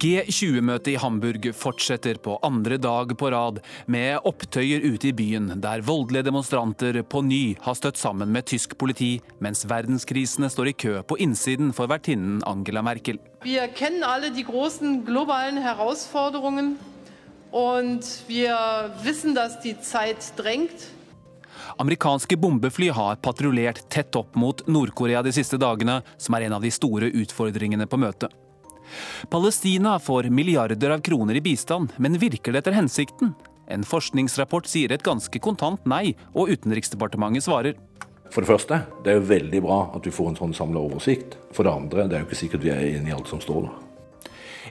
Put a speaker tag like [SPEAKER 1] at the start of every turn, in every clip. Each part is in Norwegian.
[SPEAKER 1] G20-møtet i Hamburg fortsetter på andre dag på rad, med opptøyer ute i byen, der voldelige demonstranter på ny har støtt sammen med tysk politi, mens verdenskrisene står i kø på innsiden for vertinnen Angela Merkel.
[SPEAKER 2] Vi kjenner alle de store globale utfordringene, og vi vet at de Zeit drängt.
[SPEAKER 1] Amerikanske bombefly har patruljert tett opp mot Nord-Korea de siste dagene, som er en av de store utfordringene på møtet. Palestina får milliarder av kroner i bistand, men virker det etter hensikten? En forskningsrapport sier et ganske kontant nei, og Utenriksdepartementet svarer.
[SPEAKER 3] For det første, det er jo veldig bra at vi får en sånn samla oversikt. For det andre, det er jo ikke sikkert vi er enig i alt som står der.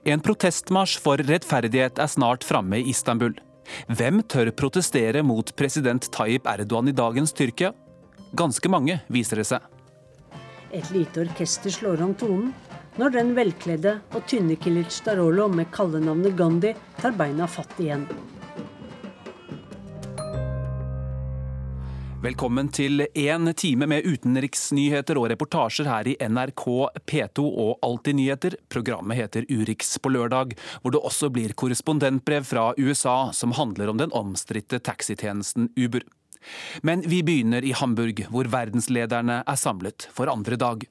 [SPEAKER 1] En protestmarsj for rettferdighet er snart framme i Istanbul. Hvem tør protestere mot president Tayyip Erdogan i dagens Tyrkia? Ganske mange, viser det seg.
[SPEAKER 4] Et lite orkester slår om tonen når den velkledde og tynne Kilic Darolo med kallenavnet Gandhi tar beina fatt igjen.
[SPEAKER 1] Velkommen til én time med utenriksnyheter og reportasjer her i NRK P2 og Alltid nyheter. Programmet heter Urix på lørdag, hvor det også blir korrespondentbrev fra USA som handler om den omstridte taxitjenesten Uber. Men vi begynner i Hamburg, hvor verdenslederne er samlet for andre dag.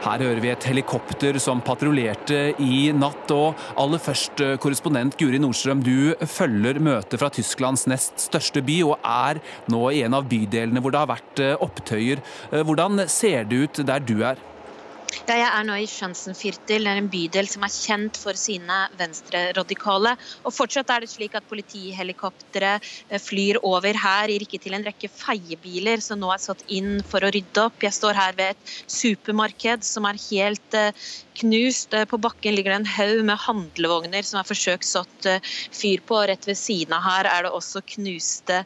[SPEAKER 1] Her hører vi et helikopter som patruljerte i natt. Og aller først, eh, korrespondent Guri Nordstrøm, du følger møtet fra Tysklands nest største by, og er nå i en av bydelene hvor det har vært eh, opptøyer. Eh, hvordan ser det ut der du er?
[SPEAKER 5] Ja, jeg er nå i Schanzenviertel. Det er en bydel som er kjent for sine venstreradikale. Og fortsatt er det slik at politihelikoptre eh, flyr over her, i ikke til en rekke feiebiler som nå er satt inn for å rydde opp. Jeg står her ved et supermarked som er helt uh, knust. På bakken ligger det en haug med handlevogner som er forsøkt satt uh, fyr på. Rett ved siden av her er det også knuste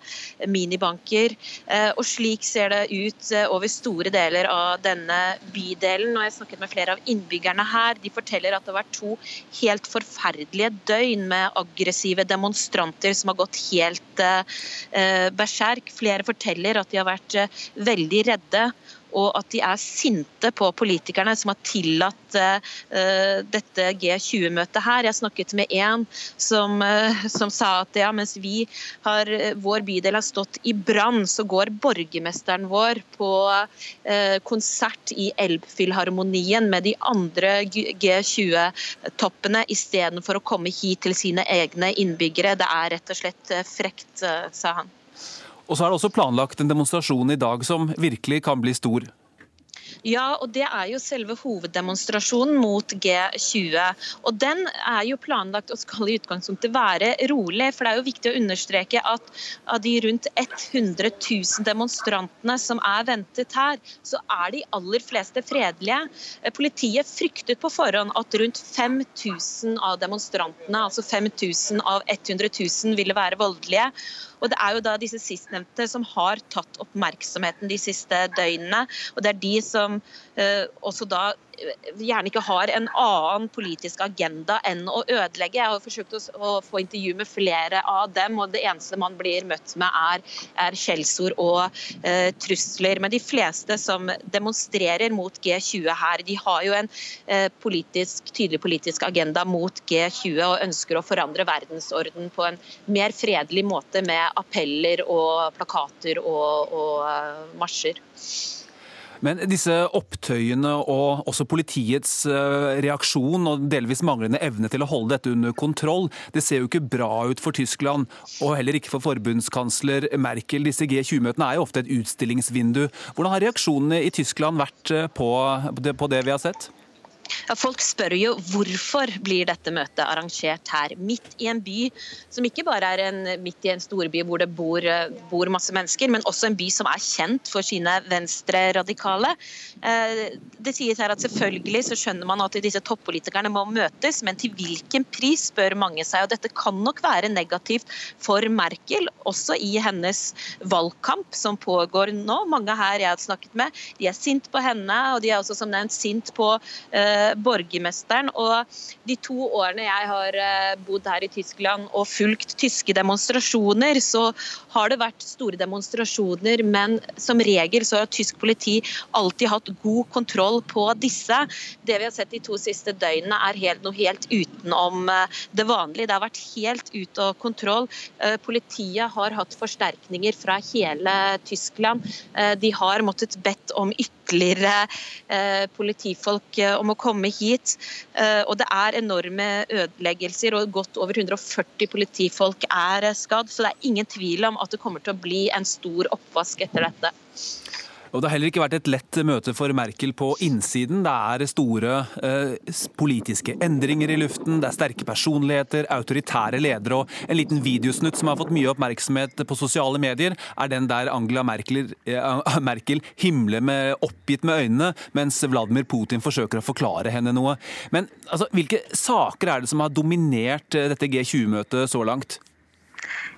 [SPEAKER 5] minibanker. Uh, og slik ser det ut over store deler av denne bydelen. Og jeg snakket med flere av innbyggerne her. De forteller at det har vært to helt forferdelige døgn med aggressive demonstranter som har gått helt berserk. Flere forteller at de har vært veldig redde og at de er sinte på politikerne som har tillatt uh, dette G20-møtet her. Jeg snakket med en som, uh, som sa at ja, mens vi har, vår bydel har stått i brann, så går borgermesteren vår på uh, konsert i Elbphilharmonien med de andre G20-toppene istedenfor å komme hit til sine egne innbyggere. Det er rett og slett frekt, sa han.
[SPEAKER 1] Og så er det også planlagt en demonstrasjon i dag som virkelig kan bli stor.
[SPEAKER 5] Ja, og det er jo selve hoveddemonstrasjonen mot G20. Og den er jo planlagt og skal i utgangspunktet være rolig. For det er jo viktig å understreke at av de rundt 100 000 demonstrantene som er ventet her, så er de aller fleste fredelige. Politiet fryktet på forhånd at rundt 5000 av demonstrantene, altså 5000 av 100 000, ville være voldelige. Og Det er jo da disse sistnevnte som har tatt oppmerksomheten de siste døgnene. og Det er de som uh, også da gjerne ikke har en annen politisk agenda enn å ødelegge. Jeg har forsøkt å, få intervju med flere av dem, og det eneste man blir møtt med, er, er skjellsord og eh, trusler. Men de fleste som demonstrerer mot G20 her, de har jo en eh, politisk, tydelig politisk agenda mot G20 og ønsker å forandre verdensorden på en mer fredelig måte med appeller og plakater og, og uh, marsjer.
[SPEAKER 1] Men disse opptøyene og også politiets eh, reaksjon og delvis manglende evne til å holde dette under kontroll, det ser jo ikke bra ut for Tyskland, og heller ikke for forbundskansler Merkel. Disse G20-møtene er jo ofte et utstillingsvindu. Hvordan har reaksjonene i Tyskland vært eh, på det, på det vi har sett?
[SPEAKER 5] Folk spør jo hvorfor blir dette møtet arrangert her, midt i en by som ikke bare er en, midt i en storby hvor det bor, bor, masse mennesker, men også en by som er kjent for sine venstre-radikale. det sies her at selvfølgelig så skjønner man at disse toppolitikerne må møtes, men til hvilken pris, spør mange seg. og Dette kan nok være negativt for Merkel, også i hennes valgkamp som pågår nå. Mange her jeg har snakket med, de er sint på henne, og de er også som nevnt sint på uh, borgermesteren. Og de to årene jeg har bodd her i Tyskland og fulgt tyske demonstrasjoner, så har det vært store demonstrasjoner, men som regel så har tysk politi alltid hatt god kontroll på disse. Det vi har sett de to siste døgnene er helt, noe helt utenom det vanlige. Det har vært helt ute av kontroll. Politiet har hatt forsterkninger fra hele Tyskland. De har måttet bedt om ytterligere eh, politifolk eh, om å komme hit. Eh, og det er enorme ødeleggelser, og godt over 140 politifolk er skadd. Så det er ingen tvil om at det kommer til å bli en stor oppvask etter dette.
[SPEAKER 1] Og Det har heller ikke vært et lett møte for Merkel på innsiden. Det er store eh, politiske endringer i luften, det er sterke personligheter, autoritære ledere og en liten videosnutt som har fått mye oppmerksomhet på sosiale medier, er den der Angela Merkel, eh, Merkel himler med, oppgitt med øynene, mens Vladimir Putin forsøker å forklare henne noe. Men altså, hvilke saker er det som har dominert eh, dette G20-møtet så langt?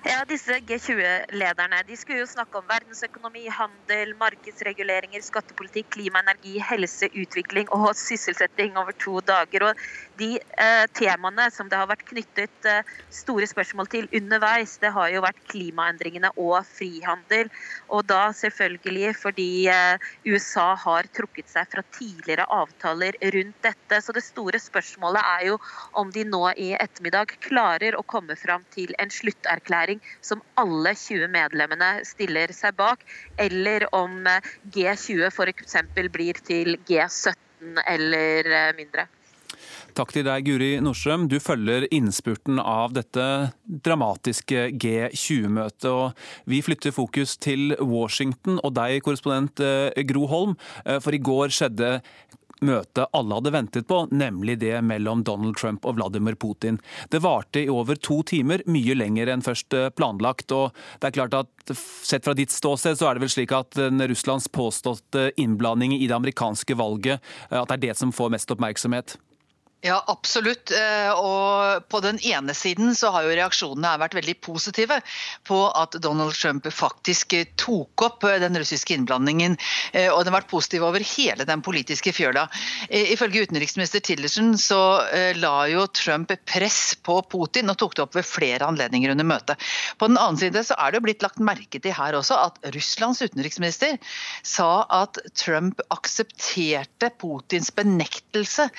[SPEAKER 5] Ja, disse G20-lederne de skulle jo snakke om verdensøkonomi, handel, markedsreguleringer, skattepolitikk, klima, energi, helse, utvikling og sysselsetting over to dager. Og de eh, temaene som det har vært knyttet eh, store spørsmål til underveis, det har jo vært klimaendringene og frihandel. Og da selvfølgelig fordi eh, USA har trukket seg fra tidligere avtaler rundt dette. Så det store spørsmålet er jo om de nå i ettermiddag klarer å komme fram til en slutterklæring regjering som alle 20 medlemmene stiller seg bak, eller om eh, G20 f.eks. blir til G17 eller eh, mindre.
[SPEAKER 1] Takk til deg, Guri Nordstrøm. Du følger innspurten av dette dramatiske G20-møtet. og Vi flytter fokus til Washington og deg, korrespondent eh, Gro Holm. For i går skjedde møtet alle hadde ventet på, nemlig det mellom Donald Trump og Vladimir Putin. Det varte i over to timer, mye lenger enn først eh, planlagt. og det er klart at Sett fra ditt ståsted så er det vel slik at Russlands påståtte innblanding i det amerikanske valget eh, at det er det som får mest oppmerksomhet?
[SPEAKER 6] Ja, absolutt. Eh, og på den ene siden så har jo reaksjonene vært veldig positive på at Donald Trump faktisk tok opp eh, den russiske innblandingen. Eh, og den har vært positiv over hele den politiske fjøla. Ifølge utenriksminister Tillerson så la jo Trump press på Putin og tok det opp ved flere anledninger under møtet. På den annen side så er det jo blitt lagt merke til her også at Russlands utenriksminister sa at Trump aksepterte Putins benektelse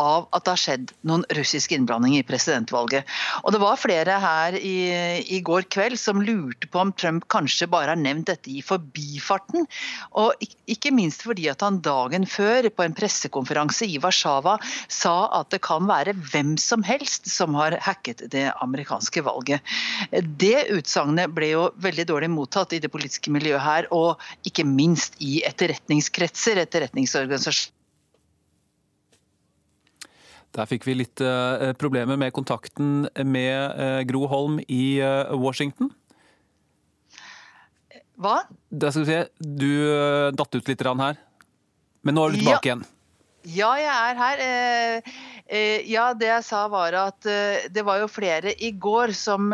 [SPEAKER 6] av at det har skjedd noen russisk innblanding i presidentvalget. Og Det var flere her i, i, går kveld som lurte på om Trump kanskje bare har nevnt dette i forbifarten. Og ikke minst fordi at han dagen før på en pressekonferanse i Warszawa sa at det kan være hvem som helst som har hacket det amerikanske valget. Det utsagnet ble jo veldig dårlig mottatt i det politiske miljøet her, og ikke minst i etterretningskretser, etterretningsorganisasjoner
[SPEAKER 1] der fikk vi litt uh, problemer med kontakten med uh, Gro Holm i uh, Washington.
[SPEAKER 6] Hva?
[SPEAKER 1] Da skal vi se, Du datt ut litt her. Men nå er du tilbake ja. igjen.
[SPEAKER 6] Ja, jeg er her. Eh, eh, ja, det jeg sa var at eh, det var jo flere i går som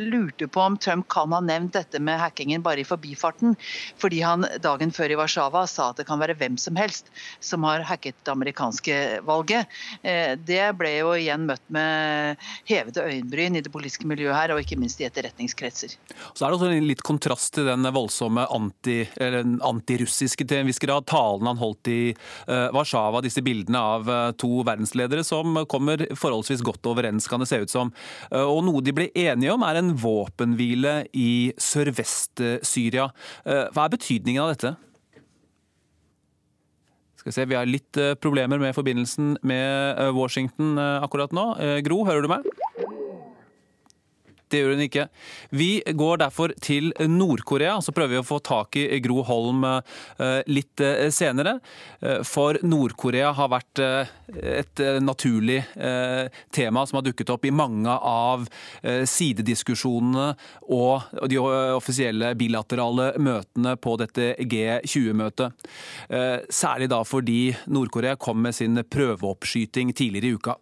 [SPEAKER 6] lurte på om Trump kan ha nevnt dette med hackingen bare i forbifarten. Fordi han dagen før i Warszawa sa at det kan være hvem som helst som har hacket det amerikanske valget. Det ble jo igjen møtt med hevede øyenbryn i det politiske miljøet her, og ikke minst i etterretningskretser.
[SPEAKER 1] Så er det også en litt kontrast til den voldsomme anti, antirussiske til en viss grad talen han holdt i Warszawa av disse bildene av eh, to verdensledere som kommer forholdsvis godt overens, kan det se ut som. Eh, og noe de ble enige om, er en våpenhvile i sørvest-Syria. Eh, hva er betydningen av dette? Skal vi se, Vi har litt problemer med forbindelsen med Washington akkurat nå. Gro, hører du meg? Det gjør hun ikke. Vi går derfor til Nord-Korea, så prøver vi å få tak i Gro Holm eh, litt eh, senere. Eh, for Nord-Korea har vært et naturlig tema som har dukket opp i mange av sidediskusjonene og de offisielle bilaterale møtene på dette G20-møtet. Særlig da fordi Nord-Korea kom med sin prøveoppskyting tidligere i uka.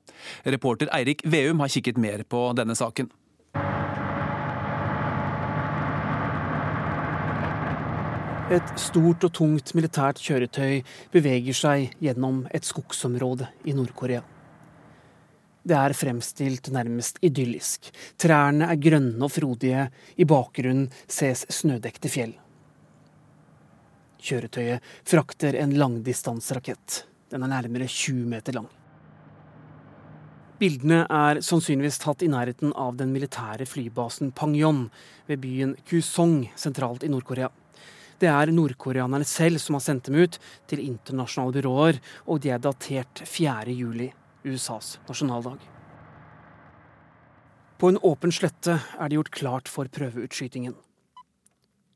[SPEAKER 1] Reporter Eirik Veum har kikket mer på denne saken.
[SPEAKER 7] Et stort og tungt militært kjøretøy beveger seg gjennom et skogsområde i Nord-Korea. Det er fremstilt nærmest idyllisk. Trærne er grønne og frodige. I bakgrunnen ses snødekte fjell. Kjøretøyet frakter en langdistanserakett. Den er nærmere 20 meter lang. Bildene er sannsynligvis tatt i nærheten av den militære flybasen Pangyon ved byen Kusong sentralt i Nord-Korea. Det er nordkoreanerne selv som har sendt dem ut til internasjonale byråer, og de er datert 4. juli, USAs nasjonaldag. På en åpen slette er det gjort klart for prøveutskytingen.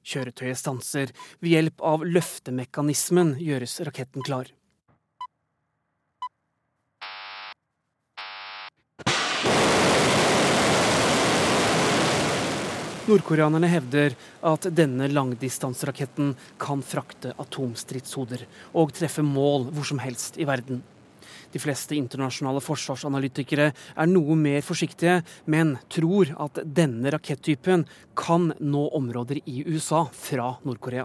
[SPEAKER 7] Kjøretøyet stanser. Ved hjelp av løftemekanismen gjøres raketten klar. Nordkoreanerne hevder at denne langdistanseraketten kan frakte atomstridshoder og treffe mål hvor som helst i verden. De fleste internasjonale forsvarsanalytikere er noe mer forsiktige, men tror at denne rakettypen kan nå områder i USA fra Nord-Korea.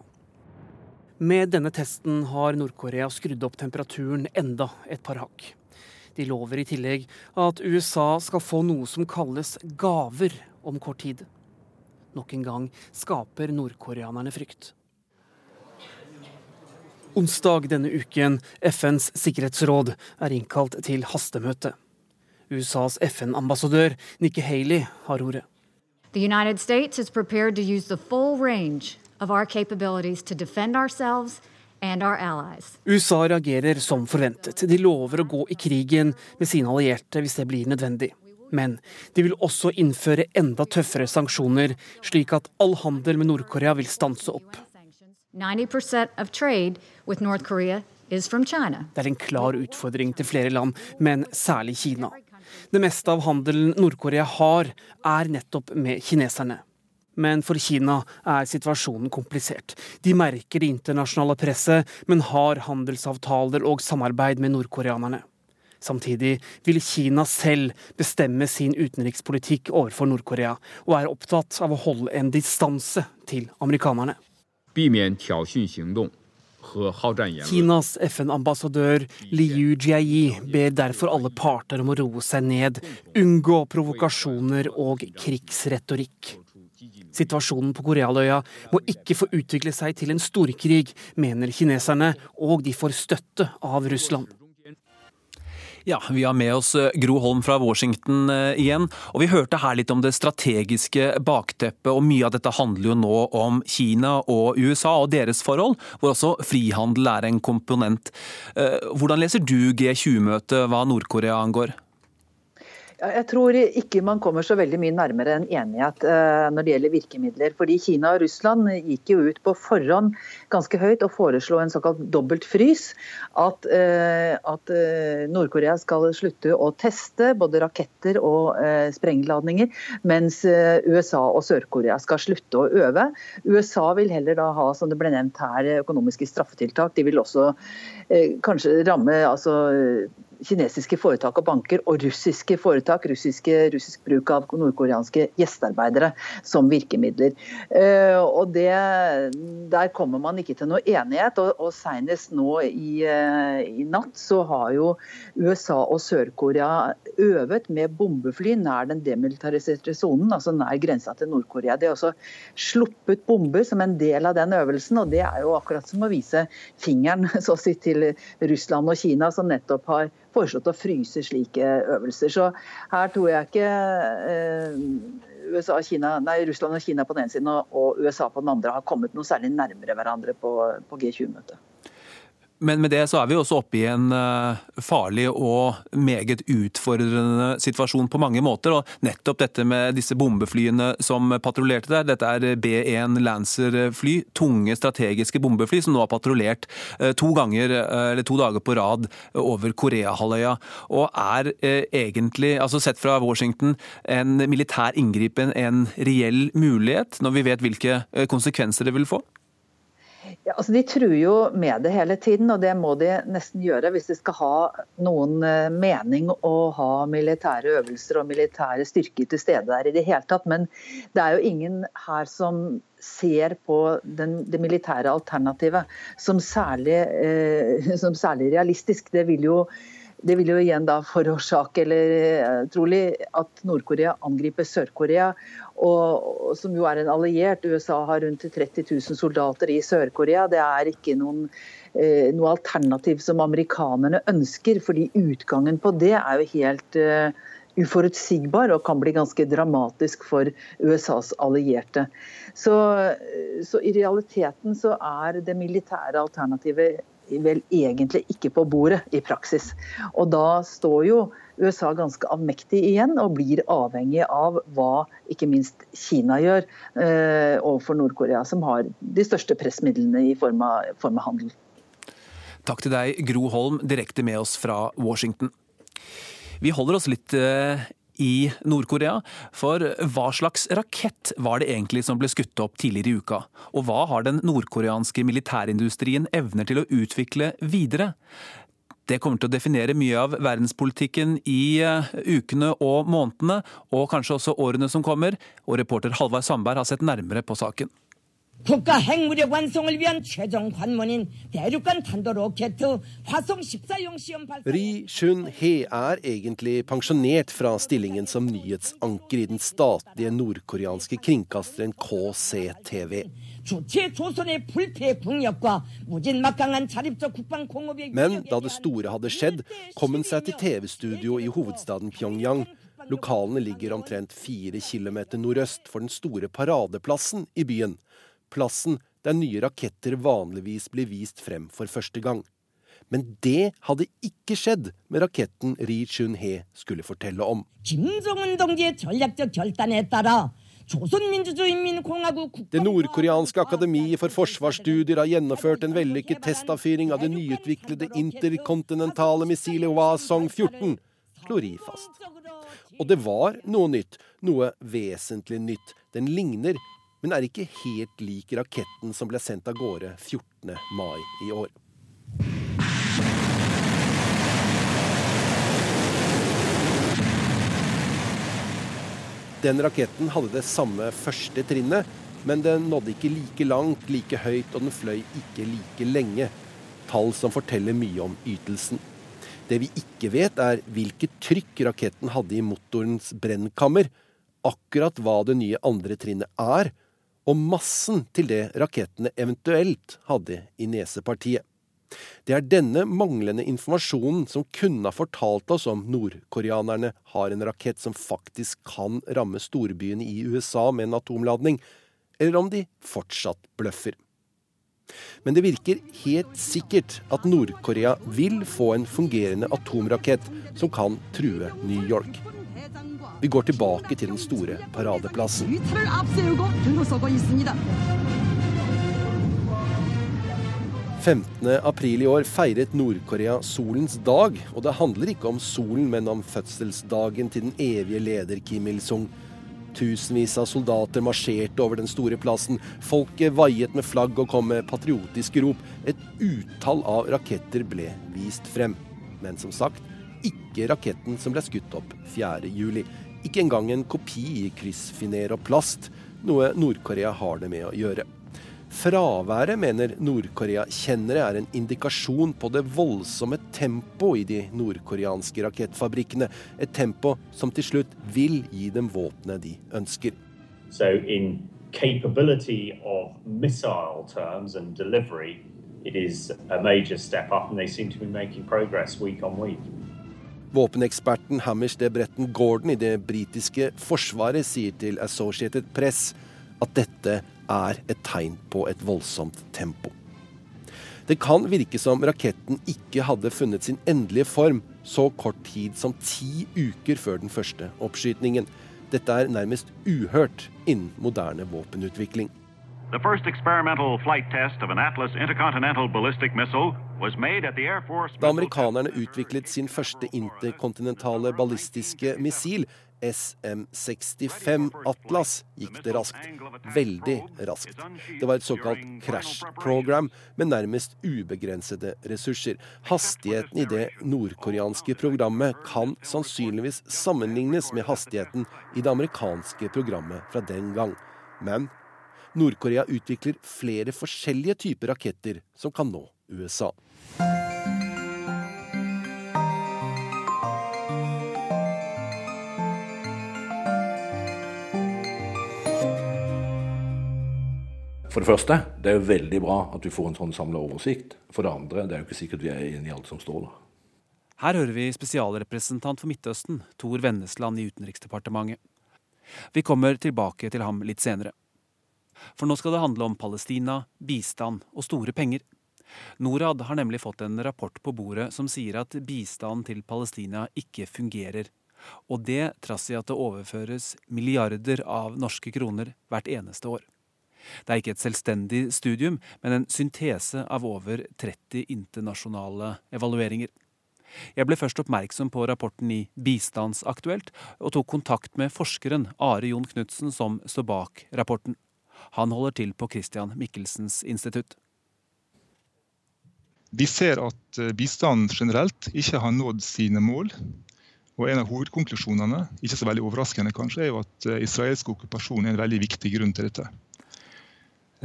[SPEAKER 7] Med denne testen har Nord-Korea skrudd opp temperaturen enda et par hakk. De lover i tillegg at USA skal få noe som kalles gaver om kort tid. Nok en gang skaper nordkoreanerne frykt. Onsdag denne uken, FNs sikkerhetsråd, er innkalt til hastemøte. USAs FN-ambassadør Nikki Haley har ordet.
[SPEAKER 8] The United States is prepared to use the full range of our capabilities to defend ourselves and our allies.
[SPEAKER 7] USA reagerer som forventet. De lover å gå i krigen med sine allierte hvis det blir nødvendig. Men de vil også innføre enda tøffere sanksjoner, slik at all handel med Nord-Korea vil stanse opp.
[SPEAKER 8] 90% of trade with North Korea is from China.
[SPEAKER 7] Det er en klar utfordring til flere land, men særlig Kina. Det meste av handelen Nord-Korea har, er nettopp med kineserne. Men for Kina er situasjonen komplisert. De merker det internasjonale presset, men har handelsavtaler og samarbeid med nordkoreanerne. Samtidig vil Kina selv bestemme sin utenrikspolitikk overfor Nord-Korea, og er opptatt av å holde en distanse til amerikanerne. Kinas FN-ambassadør Liu Jiayi ber derfor alle parter om å roe seg ned, unngå provokasjoner og krigsretorikk. Situasjonen på Korealøya må ikke få utvikle seg til en storkrig, mener kineserne, og de får støtte av Russland.
[SPEAKER 1] Ja, vi har med oss eh, Gro Holm fra Washington eh, igjen. Og vi hørte her litt om det strategiske bakteppet, og mye av dette handler jo nå om Kina og USA og deres forhold, hvor også frihandel er en komponent. Eh, hvordan leser du G20-møtet hva Nord-Korea angår?
[SPEAKER 6] Jeg tror ikke man kommer så veldig mye nærmere en enighet eh, når det gjelder virkemidler. Fordi Kina og Russland gikk jo ut på forhånd ganske høyt og foreslo en såkalt dobbelt frys. At, eh, at eh, Nord-Korea skal slutte å teste både raketter og sprengladninger, mens USA og Sør-Korea skal slutte å øve. USA vil heller da ha, som det ble nevnt her, økonomiske straffetiltak. De vil også kanskje ramme altså kinesiske foretak og banker og russiske foretak, russiske, russisk bruk av nordkoreanske gjestearbeidere som virkemidler. Eh, og det, Der kommer man ikke til noe enighet. og, og Senest nå i, eh, i, natt så har jo USA og Sør-Korea øvet med bombefly nær den demilitariserte sonen, altså nær grensa til Nord-Korea. De har også sluppet bomber som en del av den øvelsen, og det er jo akkurat som å vise fingeren så å si, til Russland og Kina, som nettopp har foreslått å fryse slike øvelser. Så her tror jeg ikke eh, USA, Kina, nei, Russland og Kina på den ene siden og USA på den andre har kommet noe særlig nærmere hverandre på, på G20-møtet.
[SPEAKER 1] Men med det så er vi også oppe i en eh, farlig og meget utfordrende situasjon på mange måter. Og nettopp dette med disse bombeflyene som patruljerte der. Dette er B1 Lancer-fly, tunge strategiske bombefly som nå har patruljert eh, to ganger, eh, eller to dager på rad over Koreahalvøya. Og er egentlig, altså sett fra Washington, en militær inngripen en reell mulighet, når vi vet hvilke konsekvenser det vil få?
[SPEAKER 6] Ja, altså De truer jo med det hele tiden, og det må de nesten gjøre hvis de skal ha noen eh, mening å ha militære øvelser og militære styrker til stede der i det hele tatt. Men det er jo ingen her som ser på den, det militære alternativet som særlig, eh, som særlig realistisk. Det vil jo det vil jo igjen da forårsake, eller eh, trolig, at Nord-Korea angriper Sør-Korea, som jo er en alliert. USA har rundt 30 000 soldater i Sør-Korea. Det er ikke noen, eh, noe alternativ som amerikanerne ønsker, fordi utgangen på det er jo helt eh, uforutsigbar og kan bli ganske dramatisk for USAs allierte. Så, så i realiteten så er det militære alternativet vel egentlig ikke på bordet i praksis. Og da står jo USA ganske avmektig igjen og blir avhengig av hva ikke minst Kina gjør eh, overfor Nord-Korea, som har de største pressmidlene i form av, form av handel.
[SPEAKER 9] Takk til deg, Gro Holm, direkte med oss fra Washington. Vi holder oss litt eh, i Nord-Korea. For hva slags rakett var det egentlig som ble skutt opp tidligere i uka? Og hva har den nordkoreanske militærindustrien evner til å utvikle videre? Det kommer til å definere mye av verdenspolitikken i eh, ukene og månedene, og kanskje også årene som kommer. Og reporter Halvard Sandberg har sett nærmere på saken. 국가 핵무력 완성을 위한 최종 관문인 대륙간 탄도로켓 화성 14용 시험 발사 Ri Chun-he er egentlig pensjonert fra stillingen som nyhetsanker i den statlige nordkoreanske kringkasteren KCTV. Men da det store hadde skjedd, kom hun seg til TV-studio i hovedstaden Pyongyang. Lokalene ligger omtrent fire kilometer nordøst for den store paradeplassen i byen plassen der nye raketter vanligvis blir vist frem for første gang. Men det hadde ikke skjedd med raketten Ri Chun-he skulle fortelle om. Det nordkoreanske akademiet for forsvarsstudier har gjennomført en vellykket testavfyring av det nyutviklede interkontinentale missilet Hwasong 14, slo Ri fast. Og det var noe nytt, noe vesentlig nytt. Den ligner men er ikke helt lik raketten som ble sendt av gårde 14. mai i år. Den raketten hadde det samme første trinnet, men den nådde ikke like langt, like høyt, og den fløy ikke like lenge. Tall som forteller mye om ytelsen. Det vi ikke vet, er hvilket trykk raketten hadde i motorens brennkammer. Akkurat hva det nye andre trinnet er, og massen til det rakettene eventuelt hadde i nesepartiet. Det er denne manglende informasjonen som kunne ha fortalt oss om nordkoreanerne har en rakett som faktisk kan ramme storbyene i USA med en atomladning, eller om de fortsatt bløffer. Men det virker helt sikkert at Nord-Korea vil få en fungerende atomrakett som kan true New York. Vi går tilbake til den store paradeplassen. 15. april i år feiret Nord-Korea solens dag. Og det handler ikke om solen, men om fødselsdagen til den evige leder Kim Il-sung. Tusenvis av soldater marsjerte over den store plassen. Folket vaiet med flagg og kom med patriotiske rop. Et utall av raketter ble vist frem. Men som sagt, ikke raketten som ble skutt opp 4.7. Ikke engang en kopi i kryssfiner og plast, noe Nord-Korea har det med å gjøre. Fraværet, mener Nord-Korea-kjennere, er en indikasjon på det voldsomme tempoet i de nordkoreanske rakettfabrikkene. Et tempo som til slutt vil gi dem våpenet de ønsker. So in capability of missile terms delivery, it is a major step up, and they seem to be making progress week on week. Våpeneksperten Hamish de Bretten Gordon i det britiske forsvaret sier til Associated Press at dette er et tegn på et voldsomt tempo. Det kan virke som raketten ikke hadde funnet sin endelige form så kort tid som ti uker før den første oppskytningen. Dette er nærmest uhørt innen moderne våpenutvikling. The first experimental flight test of an Atlas intercontinental ballistic missile da amerikanerne utviklet sin første interkontinentale ballistiske missil, SM-65 Atlas, gikk det raskt. Veldig raskt. Det var et såkalt crash program med nærmest ubegrensede ressurser. Hastigheten i det nordkoreanske programmet kan sannsynligvis sammenlignes med hastigheten i det amerikanske programmet fra den gang. Men Nord-Korea utvikler flere forskjellige typer raketter som kan nå USA.
[SPEAKER 3] For det første, det er jo veldig bra at vi får en sånn samla oversikt. For det andre, det er jo ikke sikkert vi er enig i alt som står der.
[SPEAKER 1] Her hører vi spesialrepresentant for Midtøsten, Tor Vennesland i Utenriksdepartementet. Vi kommer tilbake til ham litt senere. For nå skal det handle om Palestina, bistand og store penger. Norad har nemlig fått en rapport på bordet som sier at bistand til Palestina ikke fungerer. Og det trass i at det overføres milliarder av norske kroner hvert eneste år. Det er ikke et selvstendig studium, men en syntese av over 30 internasjonale evalueringer. Jeg ble først oppmerksom på rapporten i Bistandsaktuelt, og tok kontakt med forskeren Are Jon Knutsen som står bak rapporten. Han holder til på Christian Michelsens institutt.
[SPEAKER 10] Vi ser at eh, bistanden generelt ikke har nådd sine mål. Og En av hovedkonklusjonene ikke så veldig overraskende kanskje, er jo at eh, israelsk okkupasjon er en veldig viktig grunn til dette.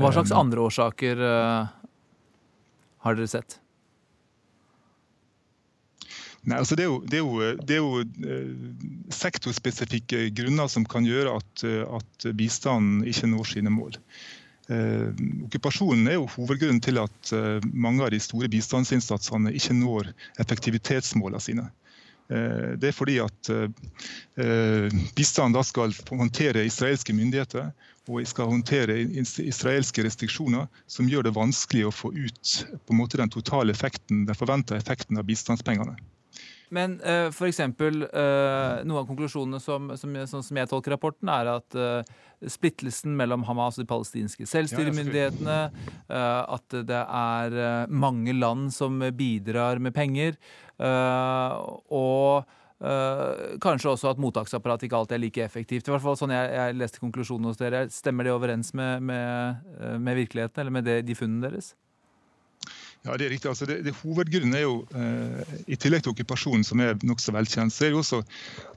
[SPEAKER 11] Hva slags eh, andre årsaker har dere sett?
[SPEAKER 10] Nei, altså det er jo, det er jo, det er jo sektorspesifikke grunner som kan gjøre at, at bistanden ikke når sine mål. Okkupasjonen er jo hovedgrunnen til at mange av de store bistandsinnsatsene ikke når effektivitetsmålene sine. Det er fordi at bistand da skal håndtere israelske myndigheter og skal håndtere israelske restriksjoner som gjør det vanskelig å få ut på en måte den totale effekten, den forventa effekten av bistandspengene.
[SPEAKER 11] Men uh, f.eks. Uh, noen av konklusjonene som, som, sånn som jeg tolker rapporten, er at splittelsen mellom Hamas og de palestinske selvstyremyndighetene, uh, at det er mange land som bidrar med penger, og Uh, kanskje også at mottaksapparatet ikke alltid er like effektivt. I hvert fall sånn jeg, jeg leste konklusjonen hos dere. Stemmer det overens med, med, eh, med virkeligheten, eller med det, de funnene deres?
[SPEAKER 10] Ja, det er riktig. Altså, det, det, hovedgrunnen er jo, eh, i tillegg til okkupasjonen, som er nokså velkjent, så er det også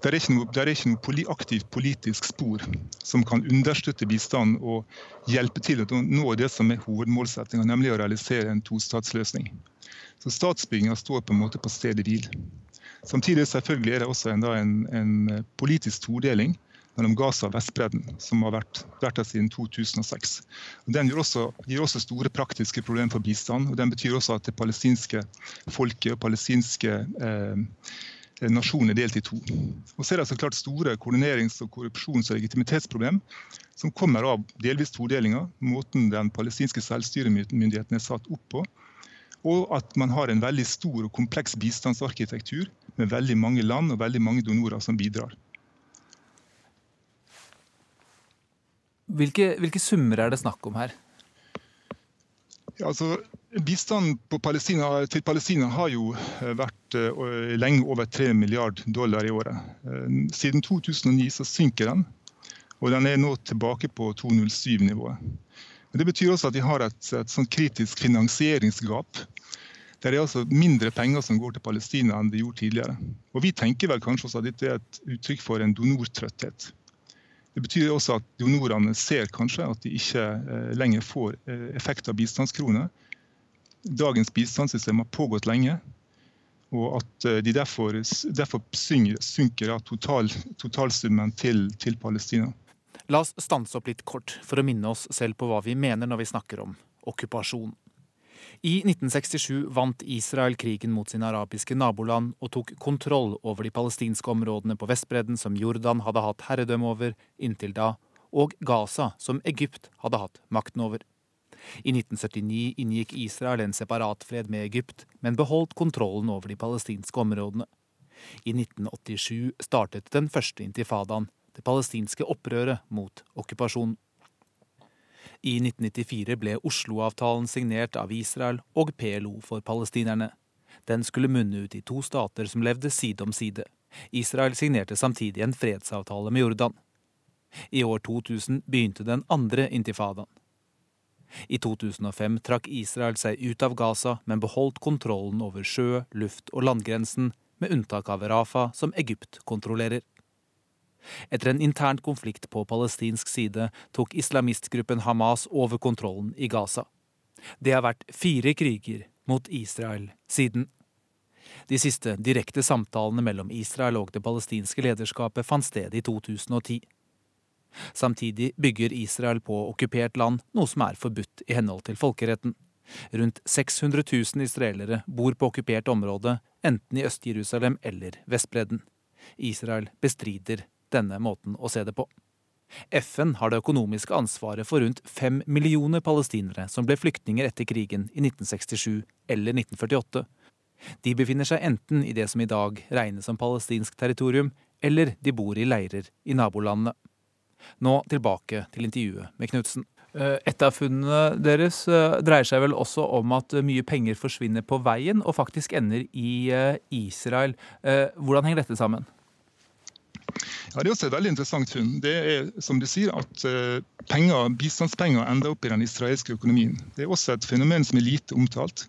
[SPEAKER 10] det er ikke noe, er ikke noe poli, aktivt politisk spor som kan understøtte bistanden og hjelpe til å nå det som er hovedmålsettinga, nemlig å realisere en tostatsløsning. Så statsbygginga står på en måte på stedet hvil. Samtidig selvfølgelig er det også en, en, en politisk todeling mellom Gaza og Vestbredden, som har vært, vært der siden 2006. Og den gir også, gir også, store praktiske problemer for bistand. og Den betyr også at det palestinske folket og palestinske eh, nasjonen er delt i to. Og så er det så klart store koordinerings-, og korrupsjons- og legitimitetsproblem som kommer av delvis todelinga, måten den palestinske selvstyremyndigheten er satt opp på, og at man har en veldig stor og kompleks bistandsarkitektur med veldig mange land og veldig mange donorer som bidrar.
[SPEAKER 11] Hvilke, hvilke summer er det snakk om her?
[SPEAKER 10] Ja, altså, Bistanden Palestina, til Palestina har jo eh, vært uh, lenge over 3 milliard dollar i året. Uh, siden 2009 så synker den, og den er nå tilbake på 207-nivået. Det betyr også at de har et, et sånn kritisk finansieringsgap der er altså mindre penger som går til Palestina enn det gjorde tidligere. Og Vi tenker vel kanskje også at dette er et uttrykk for en donortrøtthet. Det betyr også at donorene ser kanskje at de ikke eh, lenger får eh, effekt av bistandskroner. Dagens bistandssystem har pågått lenge, og at eh, de derfor, derfor synker av total, totalsummen til, til Palestina.
[SPEAKER 1] La oss stanse opp litt kort for å minne oss selv på hva vi mener når vi snakker om okkupasjon. I 1967 vant Israel krigen mot sine arabiske naboland og tok kontroll over de palestinske områdene på Vestbredden som Jordan hadde hatt herredømme over inntil da, og Gaza som Egypt hadde hatt makten over. I 1979 inngikk Israel en separatfred med Egypt, men beholdt kontrollen over de palestinske områdene. I 1987 startet den første intifadaen, det palestinske opprøret mot okkupasjonen. I 1994 ble Oslo-avtalen signert av Israel og PLO for palestinerne. Den skulle munne ut i to stater som levde side om side. Israel signerte samtidig en fredsavtale med Jordan. I år 2000 begynte den andre intifadaen. I 2005 trakk Israel seg ut av Gaza, men beholdt kontrollen over sjø-, luft- og landgrensen, med unntak av Rafa, som Egypt kontrollerer. Etter en intern konflikt på palestinsk side tok islamistgruppen Hamas over kontrollen i Gaza. Det har vært fire kriger mot Israel siden. De siste direkte samtalene mellom Israel og det palestinske lederskapet fant sted i 2010. Samtidig bygger Israel på okkupert land, noe som er forbudt i henhold til folkeretten. Rundt 600 000 israelere bor på okkupert område, enten i Øst-Jerusalem eller Vestbredden. Israel bestrider denne måten å se det på. FN har det økonomiske ansvaret for rundt fem millioner palestinere som ble flyktninger etter krigen i 1967 eller 1948. De befinner seg enten i det som i dag regnes som palestinsk territorium, eller de bor i leirer i nabolandene. Nå tilbake til intervjuet med Knutsen.
[SPEAKER 11] Eh, et av funnene deres eh, dreier seg vel også om at mye penger forsvinner på veien og faktisk ender i eh, Israel. Hvordan henger dette sammen?
[SPEAKER 10] Ja, Det er også et veldig interessant funn. Det er som du sier, at eh, penger, bistandspenger ender opp i den israelske økonomien. Det er også et fenomen som er lite omtalt.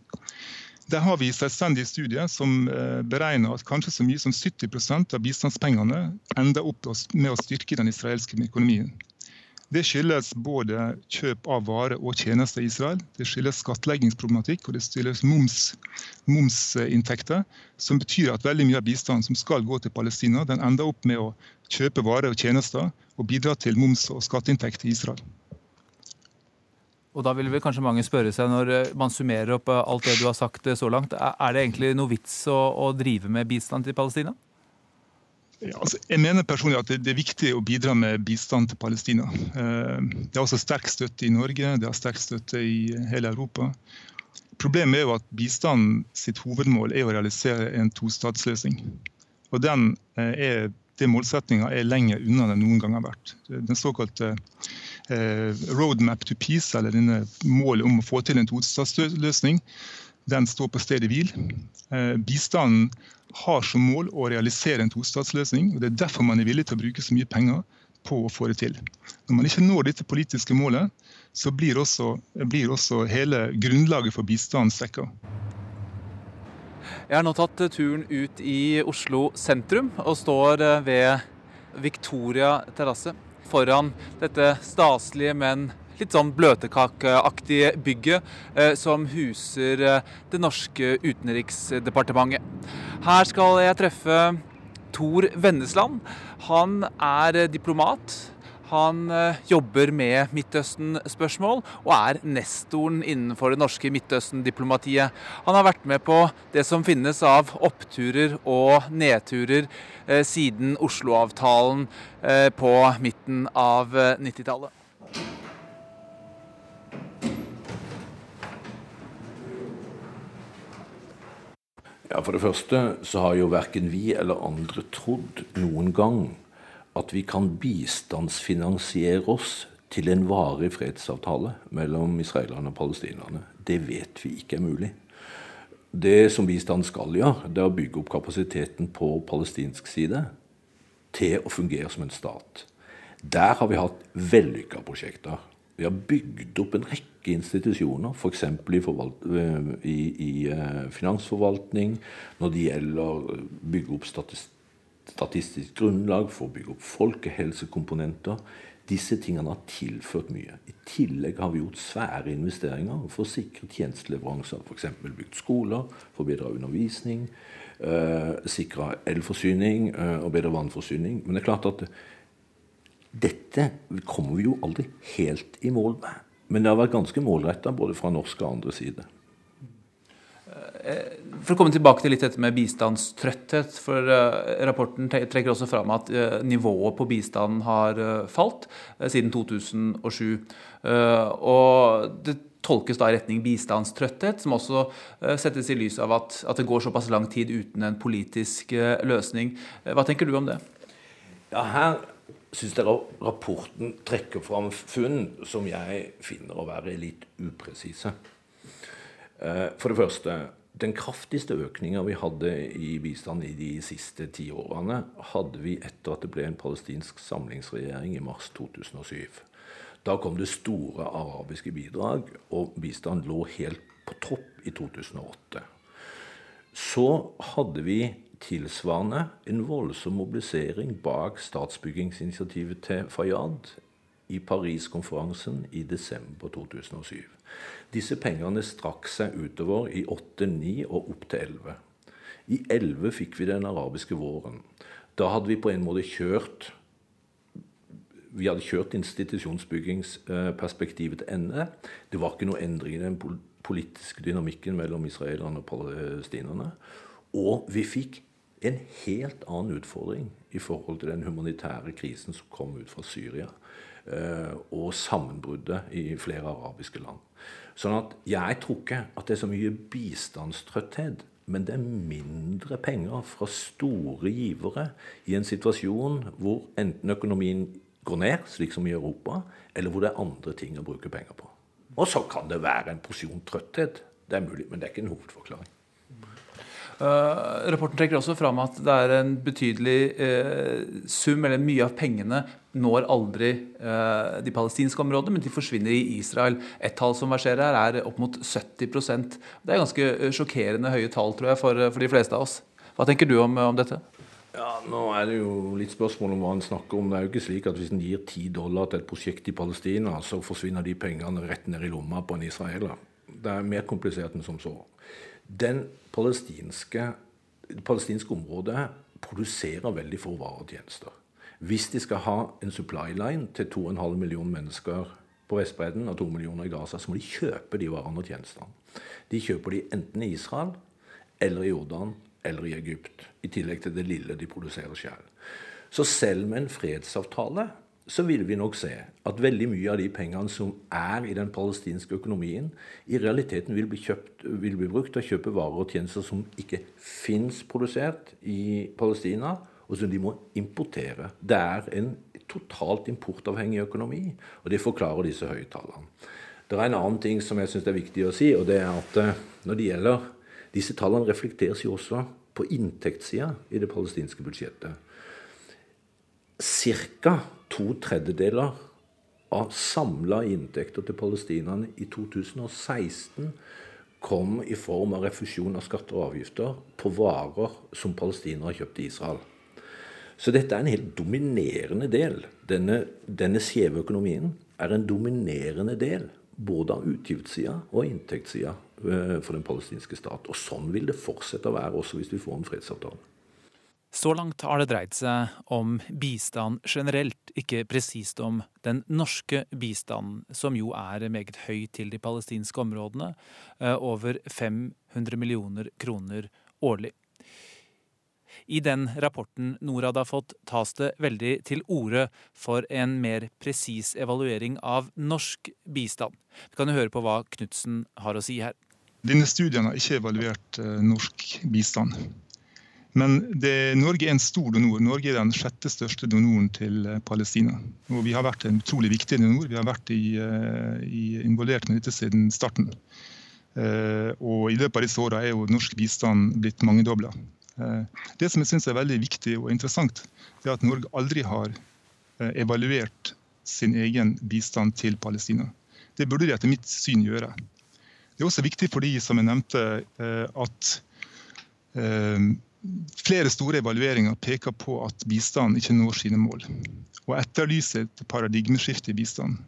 [SPEAKER 10] Der har vi selvstendige studier som eh, beregner at kanskje så mye som 70% av bistandspengene ender opp med å styrke den israelske økonomien. Det skyldes både kjøp av varer og tjenester i Israel. Det skyldes skattleggingsproblematikk og det skyldes moms, momsinntekter. Som betyr at veldig mye av bistanden som skal gå til Palestina, den ender opp med å kjøpe varer og tjenester og bidra til moms- og skatteinntekt i Israel.
[SPEAKER 11] Og da vil vel kanskje mange spørre seg, når eh, man summerer opp eh, alt det du har sagt eh, så langt, er det egentlig noe vits å, å drive med bistand til Palestina?
[SPEAKER 10] Ja, altså, jeg mener personlig at det, det, er viktig å bidra med bistand til Palestina. Eh, det er også sterk støtte i Norge, det har sterk støtte i hele Europa. Problemet er jo at bistand sitt hovedmål er å realisere en tostatsløsning. Og den eh, er, målsettinga er lenger unna den noen gang har vært. Den såkalte eh, roadmap to peace, eller denne målet om å få til en tostatsløsning, den står på stedet hvil. Eh, bistanden har som mål å realisere en tostatsløsning. og Det er derfor man er villig til å bruke så mye penger på å få det til. Når man ikke når dette politiske målet, så blir også, blir også hele grunnlaget for bistanden svekka.
[SPEAKER 11] Jeg har nå tatt turen ut i Oslo sentrum og står ved Victoria terrasse. Foran dette staselige, men litt sånn bløtkakeaktige bygget eh, som huser eh, det norske utenriksdepartementet. Her skal jeg treffe Tor Vennesland. Han er eh, diplomat. Han jobber med Midtøsten-spørsmål og er nestoren innenfor det norske Midtøsten-diplomatiet. Han har vært med på det som finnes av oppturer og nedturer siden Oslo-avtalen på midten av 90-tallet.
[SPEAKER 3] Ja, For det første så har jo verken vi eller andre trodd noen gang at vi kan bistandsfinansiere oss til en varig fredsavtale mellom israelerne og palestinerne. Det vet vi ikke er mulig. Det som bistand skal gjøre, det er å bygge opp kapasiteten på palestinsk side til å fungere som en stat. Der har vi hatt vellykka prosjekter. Vi har bygd opp en rekke institusjoner, f.eks. I, eh, i, i uh, finansforvaltning, når det gjelder å bygge opp statistikk statistisk grunnlag for å bygge opp folkehelsekomponenter. Disse tingene har tilført mye. I tillegg har vi gjort svære investeringer for å sikre tjenesteleveranser. F.eks. bygd skoler, forbedra undervisning, eh, sikra elforsyning eh, og bedre vannforsyning. Men det er klart at dette kommer vi jo aldri helt i mål med. Men det har vært ganske målretta både fra norsk og andre side.
[SPEAKER 11] Eh, for å komme tilbake til litt dette med bistandstrøtthet. for uh, Rapporten trekker også fram at uh, nivået på bistanden har falt siden 2007. og det tolkes da i retning bistandstrøtthet, som også settes i lys av at, at, det går såpass lang tid uten en politisk løsning. Hva tenker du om det?
[SPEAKER 3] Ja, her syns dere rapporten trekker fram funn som jeg finner å være litt upresise. Eh, for det første, den kraftigste økninga vi hadde i bistand i de siste ti årene, hadde vi etter at det ble en palestinsk samlingsregjering i mars 2007. Da kom det store arabiske bidrag, og bistand lå helt på topp i 2008. Så hadde vi tilsvarende en voldsom mobilisering bak statsbyggingsinitiativet til Fayyad i Paris-konferansen i desember 2007. Disse pengene strakk seg utover i 8, 9 og opp til 11. I 11 fikk vi den arabiske våren. Da hadde vi på en måte kjørt vi hadde kjørt institusjonsbyggingsperspektivet til ende. Det var ikke noe endring i den politiske dynamikken mellom israelerne og palestinerne. Og vi fikk en helt annen utfordring i forhold til den humanitære krisen som kom ut fra Syria. Eh, og sammenbruddet i flere arabiske land. Sånn at jeg tror ikke at det er så mye bistandstrøtthet, men det er mindre penger fra store givere i en situasjon hvor enten økonomien går ned, slik som i Europa, eller hvor det er andre ting å bruke penger på. Og så kan det være en porsjon trøtthet. Det er mulig, men det er ikke en hovedforklaring.
[SPEAKER 11] Uh, rapporten trekker også fram at det er en betydelig uh, sum, eller mye av pengene når aldri uh, de palestinske områdene, men de forsvinner i Israel. Et tall som verserer her, er opp mot 70% Det er ganske sjokkerende høye tall, tror jeg, for, for de fleste av oss. Hva tenker du om, om, dette?
[SPEAKER 3] Ja, Nå er det jo litt spørsmål om hva han snakker om. Det er jo ikke slik at hvis en gir ti dollar til et prosjekt i Palestina, så forsvinner de pengene rett ned i lomma på en israeler. Det er mer komplisert enn som så. Den palestinske, det palestinske området produserer veldig få varer og tjenester. Hvis de skal ha en supply line til 2,5 millioner mennesker på Vestbredden og 2 millioner i Gaza, så må de kjøpe de varene og tjenestene. De kjøper de enten i Israel eller i Jordan eller i Egypt. I tillegg til det lille de produserer selv. Så selv med en fredsavtale så vil vi nok se at veldig mye av de pengene som er i den palestinske økonomien, i realiteten vil bli, kjøpt, vil bli brukt til å kjøpe varer og tjenester som ikke fins produsert i Palestina, og som de må importere. Det er en totalt importavhengig økonomi, og det forklarer disse høye tallene. Det er en annen ting som jeg syns er viktig å si, og det er at eh, når det gjelder Disse tallene reflekteres jo også på inntektssida i det palestinske budsjettet. Cirka to tredjedeler av samla inntekter til palestinerne i 2016 kom i form av refusjon av skatter og avgifter på varer som palestinere kjøpte i Israel. Så dette er en helt dominerende del. Denne, denne skjeve økonomien er en dominerende del både av utgiftssida og inntektssida eh, for den palestinske stat. Og sånn vil det fortsette å være også hvis vi får en fredsavtale.
[SPEAKER 1] Så langt har det dreid seg om bistand generelt, ikke presist om den norske bistanden, som jo er meget høy til de palestinske områdene, eh, over 500 millioner kroner årlig. I den rapporten Norad har fått, tas det veldig til orde for en mer presis evaluering av norsk bistand. Vi kan høre på hva Knutsen har å si her.
[SPEAKER 10] Denne studien har ikke evaluert eh, norsk bistand. Men det, Norge er en stor donor. Norge er den sjette største donoren til eh, Palestina. Og vi har vært en utrolig viktig donor. Vi har vært i, eh, i, involvert med dette siden starten. Uh, og I løpet av disse åra er jo norsk bistand blitt mangedobla. Det som jeg syns er veldig viktig og interessant, er at Norge aldri har evaluert sin egen bistand til Palestina. Det burde de etter mitt syn gjøre. Det er også viktig fordi, som jeg nevnte, at Flere store evalueringer peker på at bistand ikke når sine mål, og etterlyser et paradigmeskifte i bistand.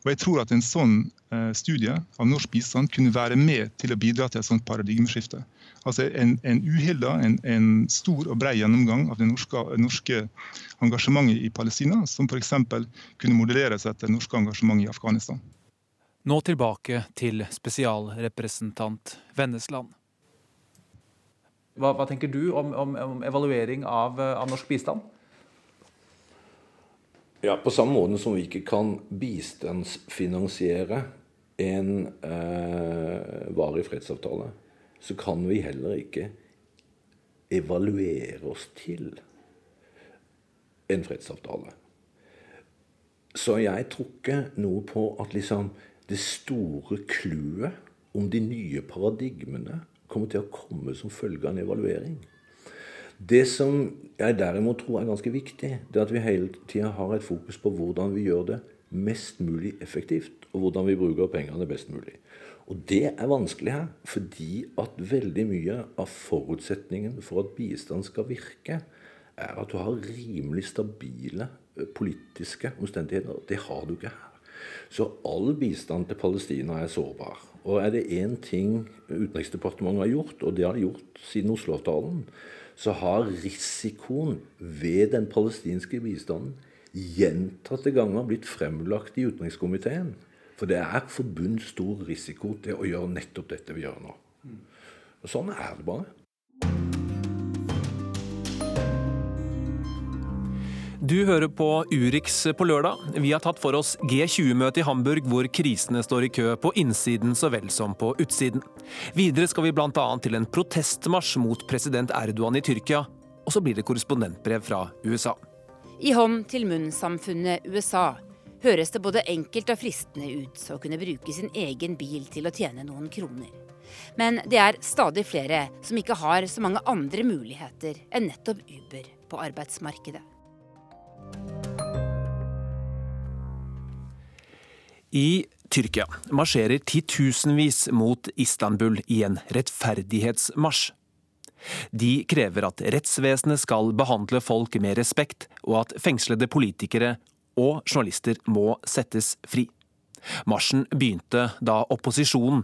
[SPEAKER 10] Og jeg tror at En sånn eh, studie av norsk bistand kunne være med til å bidra til et sånt paradigmeskifte. Altså En, en uhilda, en, en, stor og bred gjennomgang av det norske, norske engasjementet i Palestina, som f.eks. kunne modelleres etter norske engasjementet i Afghanistan.
[SPEAKER 1] Nå tilbake til spesialrepresentant Vennesland.
[SPEAKER 11] Hva, hva tenker du om, om, om evaluering av, eh, av, norsk bistand?
[SPEAKER 3] Ja, På samme måte som vi ikke kan bistandsfinansiere en eh, varig fredsavtale, så kan vi heller ikke evaluere oss til en fredsavtale. Så jeg tror ikke noe på at liksom det store clouet om de nye paradigmene kommer til å komme som følge av en evaluering. Det som jeg derimot tror er ganske viktig, det er at vi hele tida har et fokus på hvordan vi gjør det mest mulig effektivt og hvordan vi bruker pengene best mulig. Og det er vanskelig her, fordi at veldig mye av forutsetningen for at bistand skal virke, er at du har rimelig stabile eh, politiske omstendigheter. Det har du ikke her. Så all bistand til Palestina er sårbar. Og er det én ting Utenriksdepartementet har gjort, og det har gjort siden Oslo-avtalen, så har risikoen ved den palestinske bistanden gjentatte ganger blitt fremlagt i utenrikskomiteen. For det er forbundet stor risiko til å gjøre nettopp dette vi gjør nå. Og sånn er det bare.
[SPEAKER 1] Du hører på Urix på lørdag. Vi har tatt for oss G20-møtet i Hamburg, hvor krisene står i kø på innsiden så vel som på utsiden. Videre skal vi bl.a. til en protestmarsj mot president Erdogan i Tyrkia. Og så blir det korrespondentbrev fra USA.
[SPEAKER 12] I hånd til munn-samfunnet USA høres det både enkelt og fristende ut å kunne bruke sin egen bil til å tjene noen kroner. Men det er stadig flere som ikke har så mange andre muligheter enn nettopp Uber på arbeidsmarkedet.
[SPEAKER 1] I Tyrkia marsjerer titusenvis mot Istanbul i en rettferdighetsmarsj. De krever at rettsvesenet skal behandle folk med respekt, og at fengslede politikere og journalister må settes fri. Marsjen begynte da opposisjonen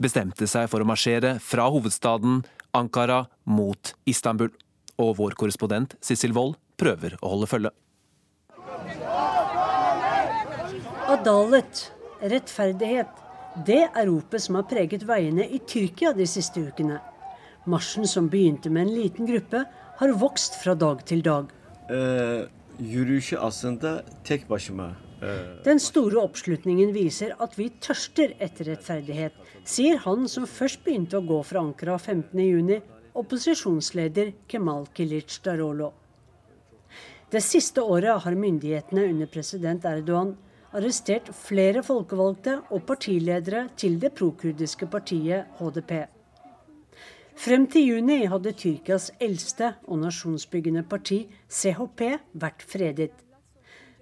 [SPEAKER 1] bestemte seg for å marsjere fra hovedstaden Ankara mot Istanbul. Og vår korrespondent Sissel Wold prøver å holde følge.
[SPEAKER 4] Adalet, rettferdighet, det er ropet som har preget veiene i Tyrkia de siste ukene. Marsjen som begynte med en liten gruppe, har vokst fra dag til dag.
[SPEAKER 13] Uh yürüyüşü aslında tek başıma
[SPEAKER 4] Den store oppslutningen viser at vi tørster etter rettferdighet, sier han som først begynte å gå fra Ankara 15.6, opposisjonsleder Kemal Kilic Darolo. Det siste året har myndighetene under president Erdogan arrestert flere folkevalgte og partiledere til det prokurdiske partiet HDP. Frem til juni hadde Tyrkias eldste og nasjonsbyggende parti, CHP, vært fredet.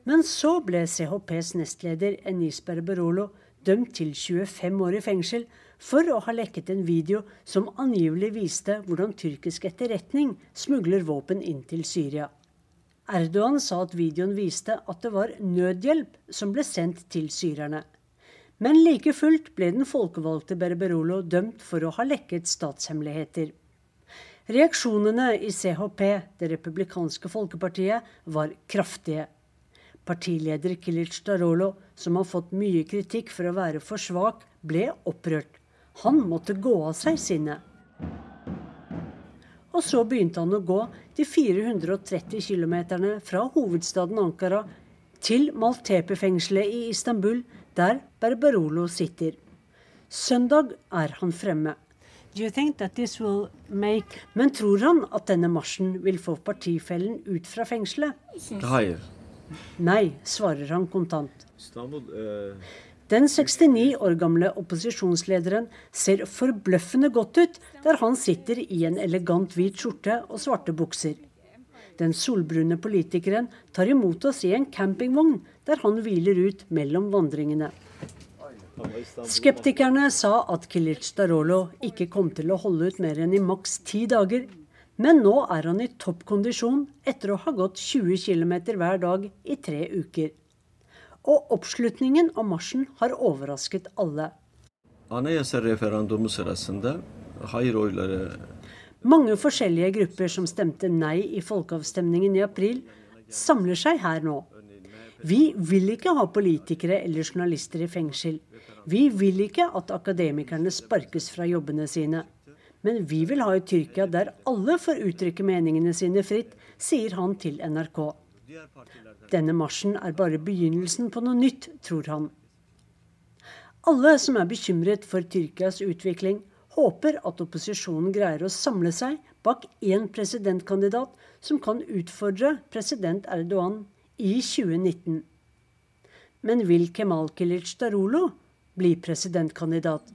[SPEAKER 4] Men så ble CHPs nestleder Enis Berberolo dømt til 25 år i fengsel for å ha lekket en video som angivelig viste hvordan tyrkisk etterretning smugler våpen inn til Syria. Erdogan sa at videoen viste at det var nødhjelp som ble sendt til syrerne. Men like fullt ble den folkevalgte Berberolo dømt for å ha lekket statshemmeligheter. Reaksjonene i CHP, det republikanske folkepartiet, var kraftige. Partileder Kilic Darolo, som har fått mye kritikk for å være for svak, ble opprørt. Han måtte gå av seg sinnet. Og så begynte han å gå de 430 km fra hovedstaden Ankara til Maltepe-fengselet i Istanbul, der Berberolo sitter. Søndag er han fremme. Make... Men tror han at denne marsjen vil få partifellen ut fra fengselet? Nei, svarer han kontant. Eh, Den 69 år gamle opposisjonslederen ser forbløffende godt ut der han sitter i en elegant hvit skjorte og svarte bukser. Den solbrune politikeren tar imot oss i en campingvogn, der han hviler ut mellom vandringene. Skeptikerne sa at Kilic Darolo ikke kom til å holde ut mer enn i maks ti dager. Men nå er han i toppkondisjon etter å ha gått 20 km hver dag i tre uker. Og oppslutningen om marsjen har overrasket alle.
[SPEAKER 13] Anayasa sırasında hayır oyları
[SPEAKER 4] mange forskjellige grupper som stemte nei i folkeavstemningen i april, samler seg her nå. Vi vil ikke ha politikere eller journalister i fengsel. Vi vil ikke at akademikerne sparkes fra jobbene sine. Men vi vil ha et Tyrkia der alle får uttrykke meningene sine fritt, sier han til NRK. Denne marsjen er bare begynnelsen på noe nytt, tror han. Alle som er bekymret for Tyrkias utvikling, håper at opposisjonen greier å samle seg bak én presidentkandidat som kan utfordre president Erdogan i 2019. Men vil Kemal Kilic Darolo bli presidentkandidat?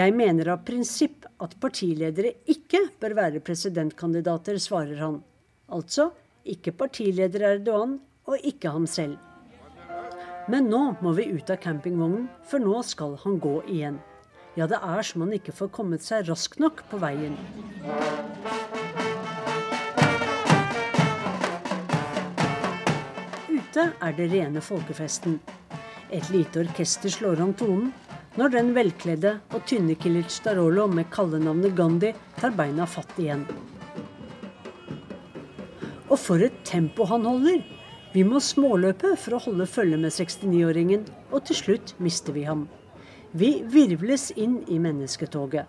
[SPEAKER 4] Jeg mener av prinsipp at partiledere ikke bør være presidentkandidater, svarer han. Altså ikke partileder Erdogan og ikke ham selv. Men nå må vi ut av campingvognen, for nå skal han gå igjen. Ja, det er som han ikke får kommet seg raskt nok på veien. Ute er det rene folkefesten. Et lite orkester slår om tonen når den velkledde og tynne Kilic Darolo med kallenavnet Gandhi tar beina fatt igjen. Og for et tempo han holder! Vi må småløpe for å holde følge med 69-åringen, og til slutt mister vi ham. Vi virvles inn i mennesketoget.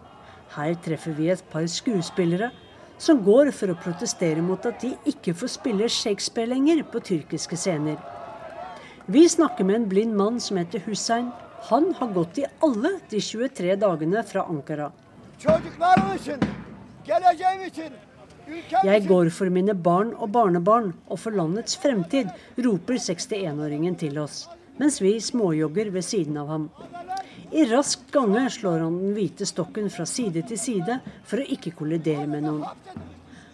[SPEAKER 4] Her treffer vi et par skuespillere som går for å protestere mot at de ikke får spille Shakespeare lenger på tyrkiske scener. Vi snakker med en blind mann som heter Hussein. Han har gått i alle de 23 dagene fra Ankara. Jeg går for mine barn og barnebarn og for landets fremtid, roper 61-åringen til oss, mens vi småjogger ved siden av ham. I rask gange slår han den hvite stokken fra side til side for å ikke kollidere med noen.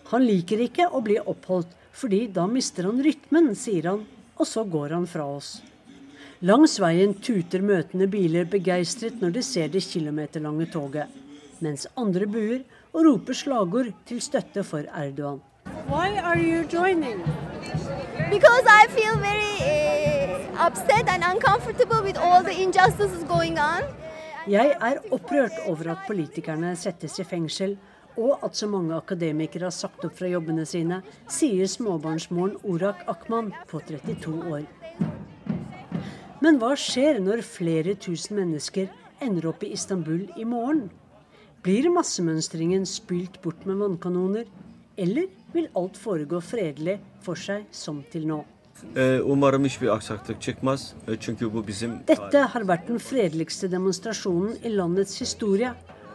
[SPEAKER 4] Han liker ikke å bli oppholdt, fordi da mister han rytmen, sier han, og så går han fra oss. Langs veien tuter møtende biler begeistret når de ser det kilometerlange toget, mens andre buer og roper slagord til støtte for Erdogan. Why are you joining?
[SPEAKER 14] Because I feel very uh, upset and uncomfortable with all the injustices going on.
[SPEAKER 4] Jeg er opprørt over at politikerne settes i fengsel, og at så mange akademikere har sagt opp fra jobbene sine, sier småbarnsmoren Orak Akman på 32 år. Men hva skjer når flere tusen mennesker ender opp i Istanbul i morgen? Blir massemønstringen spylt bort med vannkanoner, eller vil alt foregå fredelig for seg som til nå? Dette har vært den fredeligste demonstrasjonen i landets historie,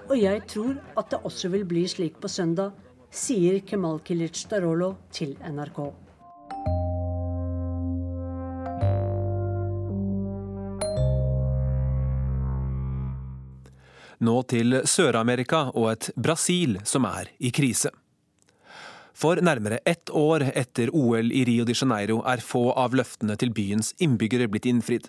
[SPEAKER 4] og jeg tror at det også vil bli slik på søndag, sier Kemal Kilic Darolo til NRK.
[SPEAKER 1] Nå til Sør-Amerika og et Brasil som er i krise. For nærmere ett år etter OL i Rio de Janeiro er få av løftene til byens innbyggere blitt innfridd.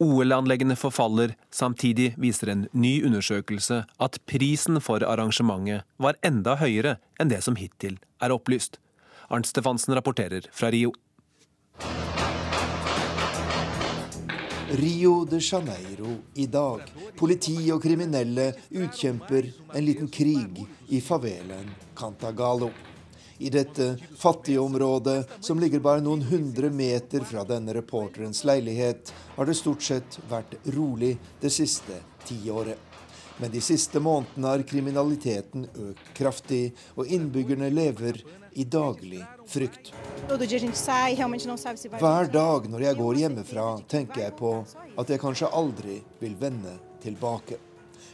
[SPEAKER 1] OL-anleggene forfaller, samtidig viser en ny undersøkelse at prisen for arrangementet var enda høyere enn det som hittil er opplyst. Arnt Stefansen rapporterer fra Rio.
[SPEAKER 15] Rio de Janeiro i dag. Politi og kriminelle utkjemper en liten krig i favelen Cantagalo. I dette fattige området, som ligger bare noen hundre meter fra denne reporterens leilighet, har det stort sett vært rolig det siste tiåret. Men de siste månedene har kriminaliteten økt kraftig, og innbyggerne lever i daglig frykt. Hver dag når jeg går hjemmefra, tenker jeg på at jeg kanskje aldri vil vende tilbake.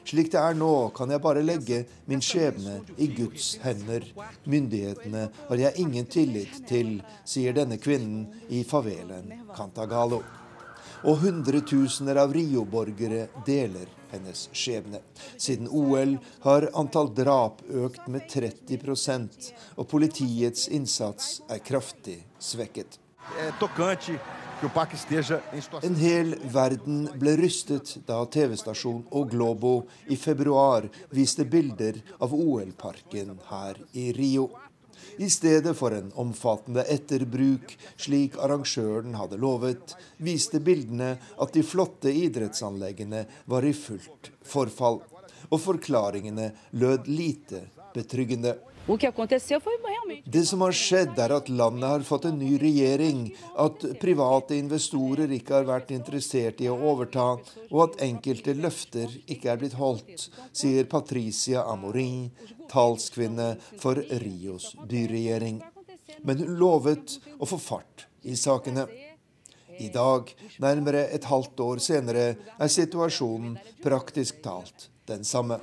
[SPEAKER 15] Slik det er nå, kan jeg bare legge min skjebne i Guds hender. Myndighetene har jeg ingen tillit til, sier denne kvinnen i favelen Cantagalo. Og hundretusener av Rio-borgere deler hennes skjebne. Siden OL har antall drap økt med 30% og politiets innsats er kraftig svekket. En hel verden ble rystet da TV-stasjon og Globo i februar viste bilder av OL-parken her i Rio. I stedet for en omfattende etterbruk, slik arrangøren hadde lovet, viste bildene at de flotte idrettsanleggene var i fullt forfall. Og forklaringene lød lite betryggende. Det som har skjedd, er at landet har fått en ny regjering, at private investorer ikke har vært interessert i å overta, og at enkelte løfter ikke er blitt holdt, sier Patricia Amorin, talskvinne for Rios byregjering. Men hun lovet å få fart i sakene. I dag, nærmere et halvt år senere, er situasjonen praktisk talt den samme.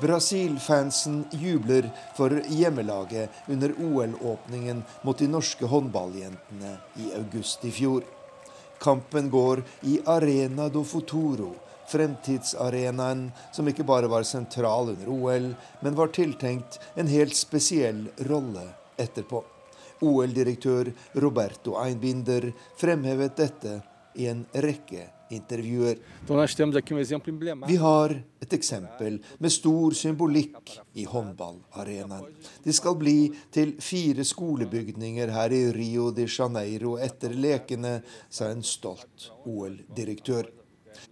[SPEAKER 15] Brasil-fansen jubler for hjemmelaget under OL-åpningen mot de norske håndballjentene i august i fjor. Kampen går i Arena do Futuro, fremtidsarenaen som ikke bare var sentral under OL, men var tiltenkt en helt spesiell rolle etterpå. OL-direktør Roberto Einbinder fremhevet dette i en rekke intervjuer. Vi har et eksempel med stor symbolikk i håndballarenaen. Det skal bli til fire skolebygninger her i Rio de Janeiro etter lekene, sa en stolt OL-direktør.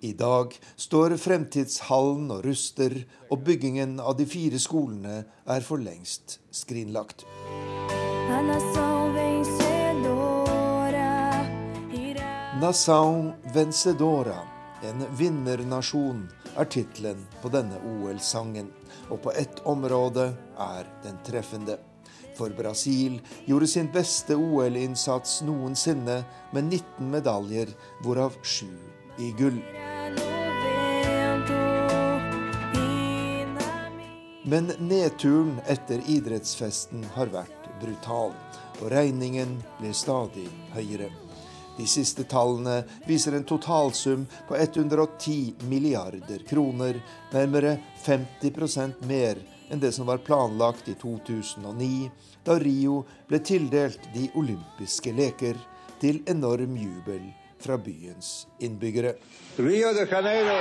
[SPEAKER 15] I dag står Fremtidshallen og ruster, og byggingen av de fire skolene er for lengst skrinlagt. Nassau Vencedora, en vinnernasjon, er tittelen på denne OL-sangen. Og på ett område er den treffende. For Brasil gjorde sin beste OL-innsats noensinne med 19 medaljer, hvorav sju i gull. Men nedturen etter idrettsfesten har vært brutal, og regningen blir stadig høyere. De siste tallene viser en totalsum på 110 milliarder kroner, nærmere 50% mer enn det som var planlagt i 2009, da Rio ble tildelt de olympiske leker, til enorm jubel fra byens innbyggere. Rio de Janeiro.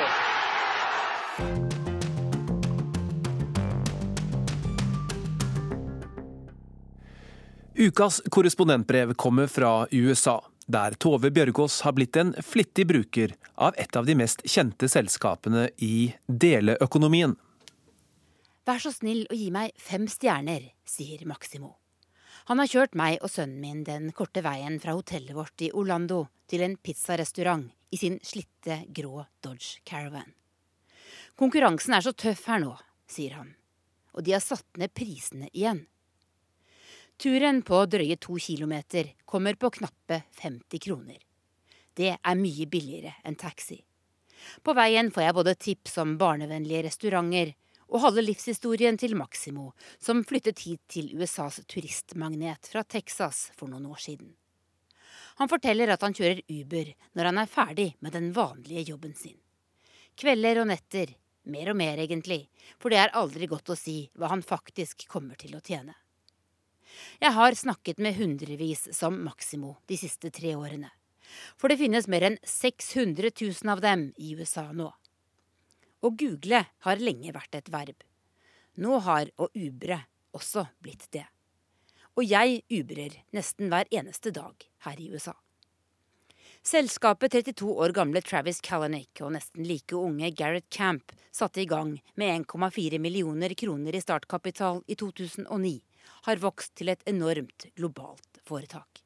[SPEAKER 1] Ukas korrespondentbrev kommer fra USA, der Tove Bjørgaas har blitt en flittig bruker av et av de mest kjente selskapene i deleøkonomien.
[SPEAKER 12] Vær så snill å gi meg fem stjerner, sier Maximo. Han har kjørt meg og sønnen min den korte veien fra hotellet vårt i Orlando til en pizzarestaurant i sin slitte, grå Dodge Caravan. Konkurransen er så tøff her nå, sier han, og de har satt ned prisene igjen. Turen på drøye to kilometer kommer på knappe 50 kroner. Det er mye billigere enn taxi. På veien får jeg både tips om barnevennlige restauranter og halve livshistorien til Maximo, som flyttet hit til USAs turistmagnet fra Texas for noen år siden. Han forteller at han kjører Uber når han er ferdig med den vanlige jobben sin. Kvelder og netter, mer og mer egentlig, for det er aldri godt å si hva han faktisk kommer til å tjene. Jeg har snakket med hundrevis som Maximo de siste tre årene. For det finnes mer enn 600 000 av dem i USA nå. Å google har lenge vært et verb. Nå har å ubre også blitt det. Og jeg ubrer nesten hver eneste dag her i USA. Selskapet 32 år gamle Travis Kalanick og nesten like unge Gareth Camp satte i gang med 1,4 millioner kroner i startkapital i 2009 har vokst til et enormt globalt foretak.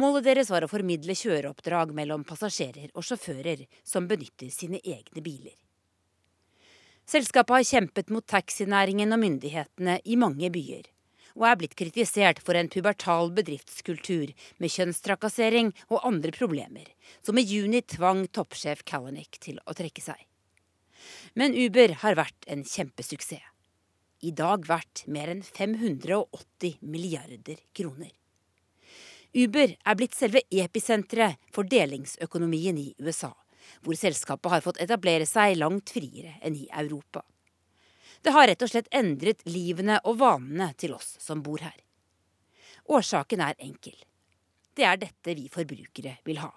[SPEAKER 12] Målet deres var å formidle kjøreoppdrag mellom passasjerer og sjåfører som benytter sine egne biler. Selskapet har kjempet mot taxinæringen og myndighetene i mange byer, og er blitt kritisert for en pubertal bedriftskultur med kjønnstrakassering og andre problemer, som i juni tvang toppsjef Kalanick til å trekke seg. Men Uber har vært en kjempesuksess i dag verdt mer enn 580 milliarder kroner. Uber er blitt selve episenteret for delingsøkonomien i USA, hvor selskapet har fått etablere seg langt friere enn i Europa. Det har rett og slett endret livene og vanene til oss som bor her. Årsaken er enkel. Det er dette vi forbrukere vil ha.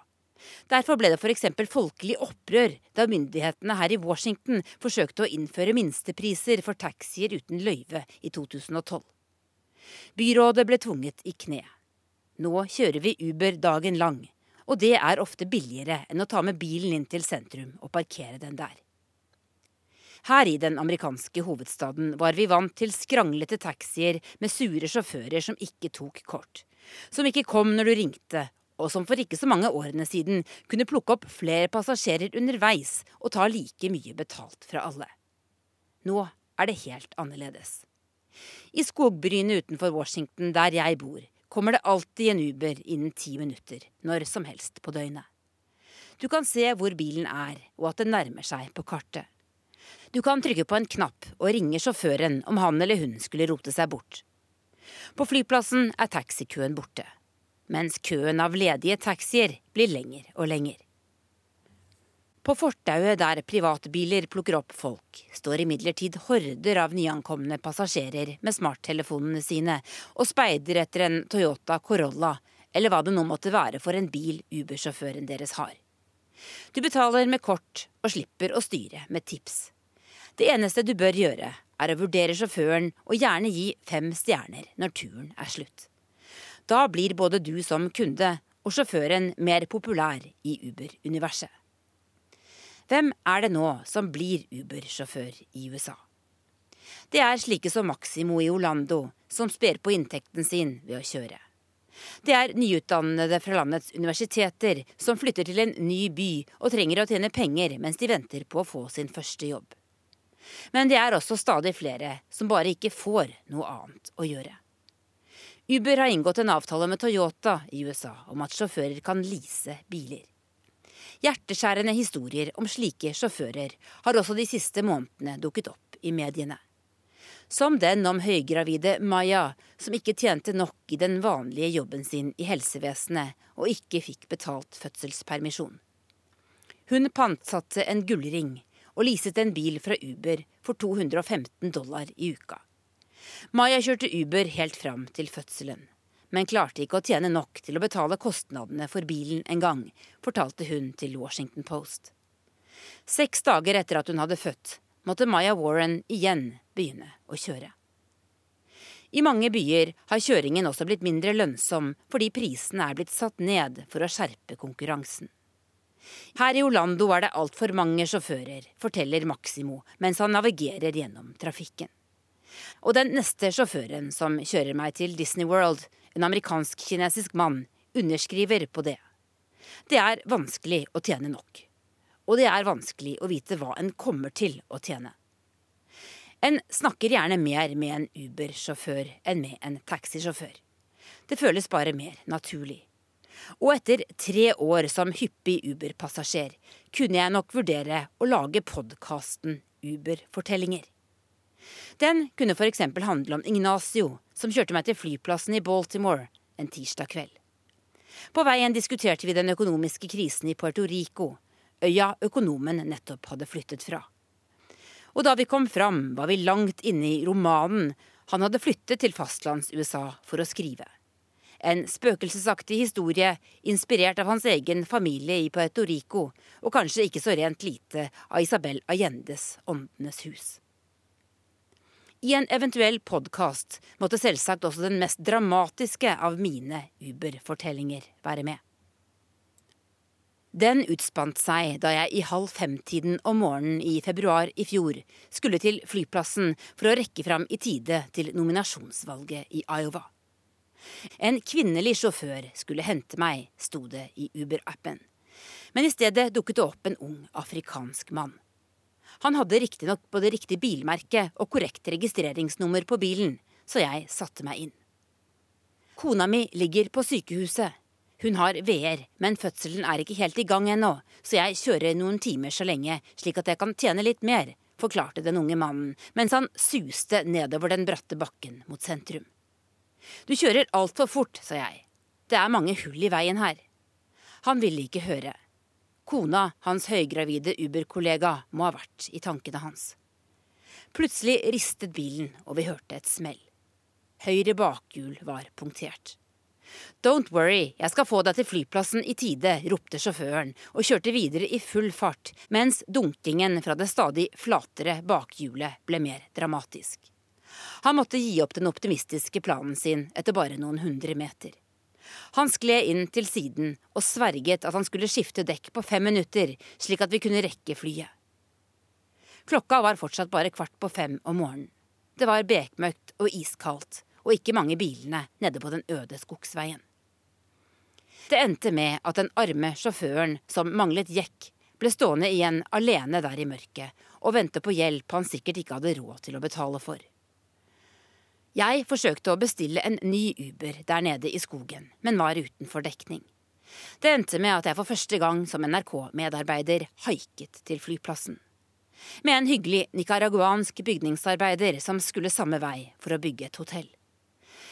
[SPEAKER 12] Derfor ble det f.eks. folkelig opprør da myndighetene her i Washington forsøkte å innføre minstepriser for taxier uten løyve i 2012. Byrådet ble tvunget i kne. Nå kjører vi Uber dagen lang, og det er ofte billigere enn å ta med bilen inn til sentrum og parkere den der. Her i den amerikanske hovedstaden var vi vant til skranglete taxier med sure sjåfører som ikke tok kort, som ikke kom når du ringte, og som for ikke så mange årene siden kunne plukke opp flere passasjerer underveis og ta like mye betalt fra alle. Nå er det helt annerledes. I skogbrynet utenfor Washington, der jeg bor, kommer det alltid en Uber innen ti minutter, når som helst på døgnet. Du kan se hvor bilen er, og at den nærmer seg på kartet. Du kan trykke på en knapp og ringe sjåføren om han eller hun skulle rote seg bort. På flyplassen er taxikøen borte mens køen av ledige taxier blir lenger og lenger. På fortauet der privatbiler plukker opp folk, står imidlertid horder av nyankomne passasjerer med smarttelefonene sine og speider etter en Toyota Corolla, eller hva det nå måtte være for en bil Uber-sjåføren deres har. Du betaler med kort og slipper å styre med tips. Det eneste du bør gjøre, er å vurdere sjåføren og gjerne gi fem stjerner når turen er slutt. Da blir både du som kunde og sjåføren mer populær i Uber-universet. Hvem er det nå som blir Uber-sjåfør i USA? Det er slike som Maximo i Orlando, som sper på inntekten sin ved å kjøre. Det er nyutdannede fra landets universiteter som flytter til en ny by og trenger å tjene penger mens de venter på å få sin første jobb. Men det er også stadig flere som bare ikke får noe annet å gjøre. Uber har inngått en avtale med Toyota i USA om at sjåfører kan lease biler. Hjerteskjærende historier om slike sjåfører har også de siste månedene dukket opp i mediene. Som den om høygravide Maya, som ikke tjente nok i den vanlige jobben sin i helsevesenet og ikke fikk betalt fødselspermisjon. Hun pantsatte en gullring og leaset en bil fra Uber for 215 dollar i uka. Maya kjørte Uber helt fram til fødselen, men klarte ikke å tjene nok til å betale kostnadene for bilen en gang, fortalte hun til Washington Post. Seks dager etter at hun hadde født, måtte Maya Warren igjen begynne å kjøre. I mange byer har kjøringen også blitt mindre lønnsom fordi prisene er blitt satt ned for å skjerpe konkurransen. Her i Orlando er det altfor mange sjåfører, forteller Maximo mens han navigerer gjennom trafikken. Og den neste sjåføren som kjører meg til Disney World, en amerikansk-kinesisk mann, underskriver på det. Det er vanskelig å tjene nok og det er vanskelig å vite hva en kommer til å tjene. En snakker gjerne mer med en Uber-sjåfør enn med en taxisjåfør. Det føles bare mer naturlig. Og etter tre år som hyppig Uber-passasjer kunne jeg nok vurdere å lage podkasten Uber-fortellinger. Den kunne f.eks. handle om Ignacio, som kjørte meg til flyplassen i Baltimore en tirsdag kveld. På veien diskuterte vi den økonomiske krisen i Puerto Rico, øya økonomen nettopp hadde flyttet fra. Og da vi kom fram, var vi langt inne i romanen han hadde flyttet til fastlands-USA for å skrive. En spøkelsesaktig historie inspirert av hans egen familie i Puerto Rico, og kanskje ikke så rent lite av Isabel Allendes Åndenes hus. I en eventuell podkast måtte selvsagt også den mest dramatiske av mine Uber-fortellinger være med. Den utspant seg da jeg i halv fem-tiden om morgenen i februar i fjor skulle til flyplassen for å rekke fram i tide til nominasjonsvalget i Iowa. En kvinnelig sjåfør skulle hente meg, sto det i Uber-appen. Men i stedet dukket det opp en ung afrikansk mann. Han hadde riktignok både riktig bilmerke og korrekt registreringsnummer på bilen, så jeg satte meg inn. Kona mi ligger på sykehuset, hun har VR, men fødselen er ikke helt i gang ennå, så jeg kjører noen timer så lenge, slik at jeg kan tjene litt mer, forklarte den unge mannen mens han suste nedover den bratte bakken mot sentrum. Du kjører altfor fort, sa jeg. Det er mange hull i veien her. Han ville ikke høre. Kona, hans høygravide Uber-kollega, må ha vært i tankene hans. Plutselig ristet bilen, og vi hørte et smell. Høyre bakhjul var punktert. Don't worry, jeg skal få deg til flyplassen i tide, ropte sjåføren og kjørte videre i full fart, mens dunkingen fra det stadig flatere bakhjulet ble mer dramatisk. Han måtte gi opp den optimistiske planen sin etter bare noen hundre meter. Han skled inn til siden og sverget at han skulle skifte dekk på fem minutter, slik at vi kunne rekke flyet. Klokka var fortsatt bare kvart på fem om morgenen. Det var bekmørkt og iskaldt, og ikke mange bilene nede på den øde skogsveien. Det endte med at den arme sjåføren som manglet jekk, ble stående igjen alene der i mørket og vente på hjelp han sikkert ikke hadde råd til å betale for. Jeg forsøkte å bestille en ny Uber der nede i skogen, men var utenfor dekning. Det endte med at jeg for første gang som NRK-medarbeider haiket til flyplassen. Med en hyggelig nicaraguansk bygningsarbeider som skulle samme vei for å bygge et hotell.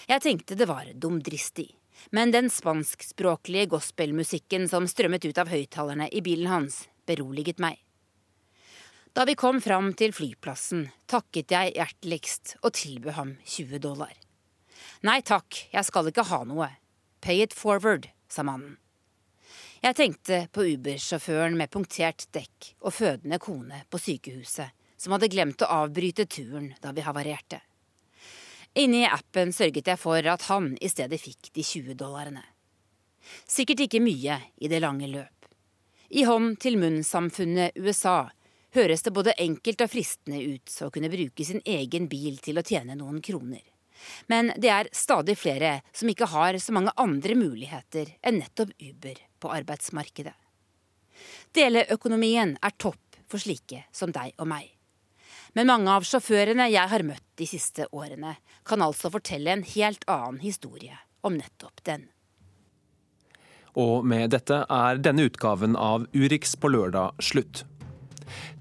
[SPEAKER 12] Jeg tenkte det var dumdristig. Men den spanskspråklige gospelmusikken som strømmet ut av høyttalerne i bilen hans, beroliget meg. Da vi kom fram til flyplassen, takket jeg hjerteligst og tilbød ham 20 dollar. Nei takk, jeg skal ikke ha noe. Pay it forward, sa mannen. Jeg tenkte på Uber-sjåføren med punktert dekk og fødende kone på sykehuset, som hadde glemt å avbryte turen da vi havarerte. Inni appen sørget jeg for at han i stedet fikk de 20 dollarene. Sikkert ikke mye i det lange løp. I hånd-til-munn-samfunnet USA høres det både enkelt og fristende ut å kunne bruke sin egen bil til å tjene noen kroner. Men det er stadig flere som ikke har så mange andre muligheter enn nettopp Uber på arbeidsmarkedet. Deleøkonomien er topp for slike som deg og meg. Men mange av sjåførene jeg har møtt de siste årene, kan altså fortelle en helt annen historie om nettopp den.
[SPEAKER 1] Og med dette er denne utgaven av Urix på lørdag slutt.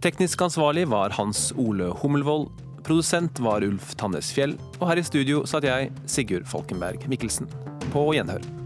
[SPEAKER 1] Teknisk ansvarlig var Hans Ole Hummelvold. Produsent var Ulf Tannes Fjell. Og her i studio satt jeg, Sigurd Falkenberg Mikkelsen. På gjenhør.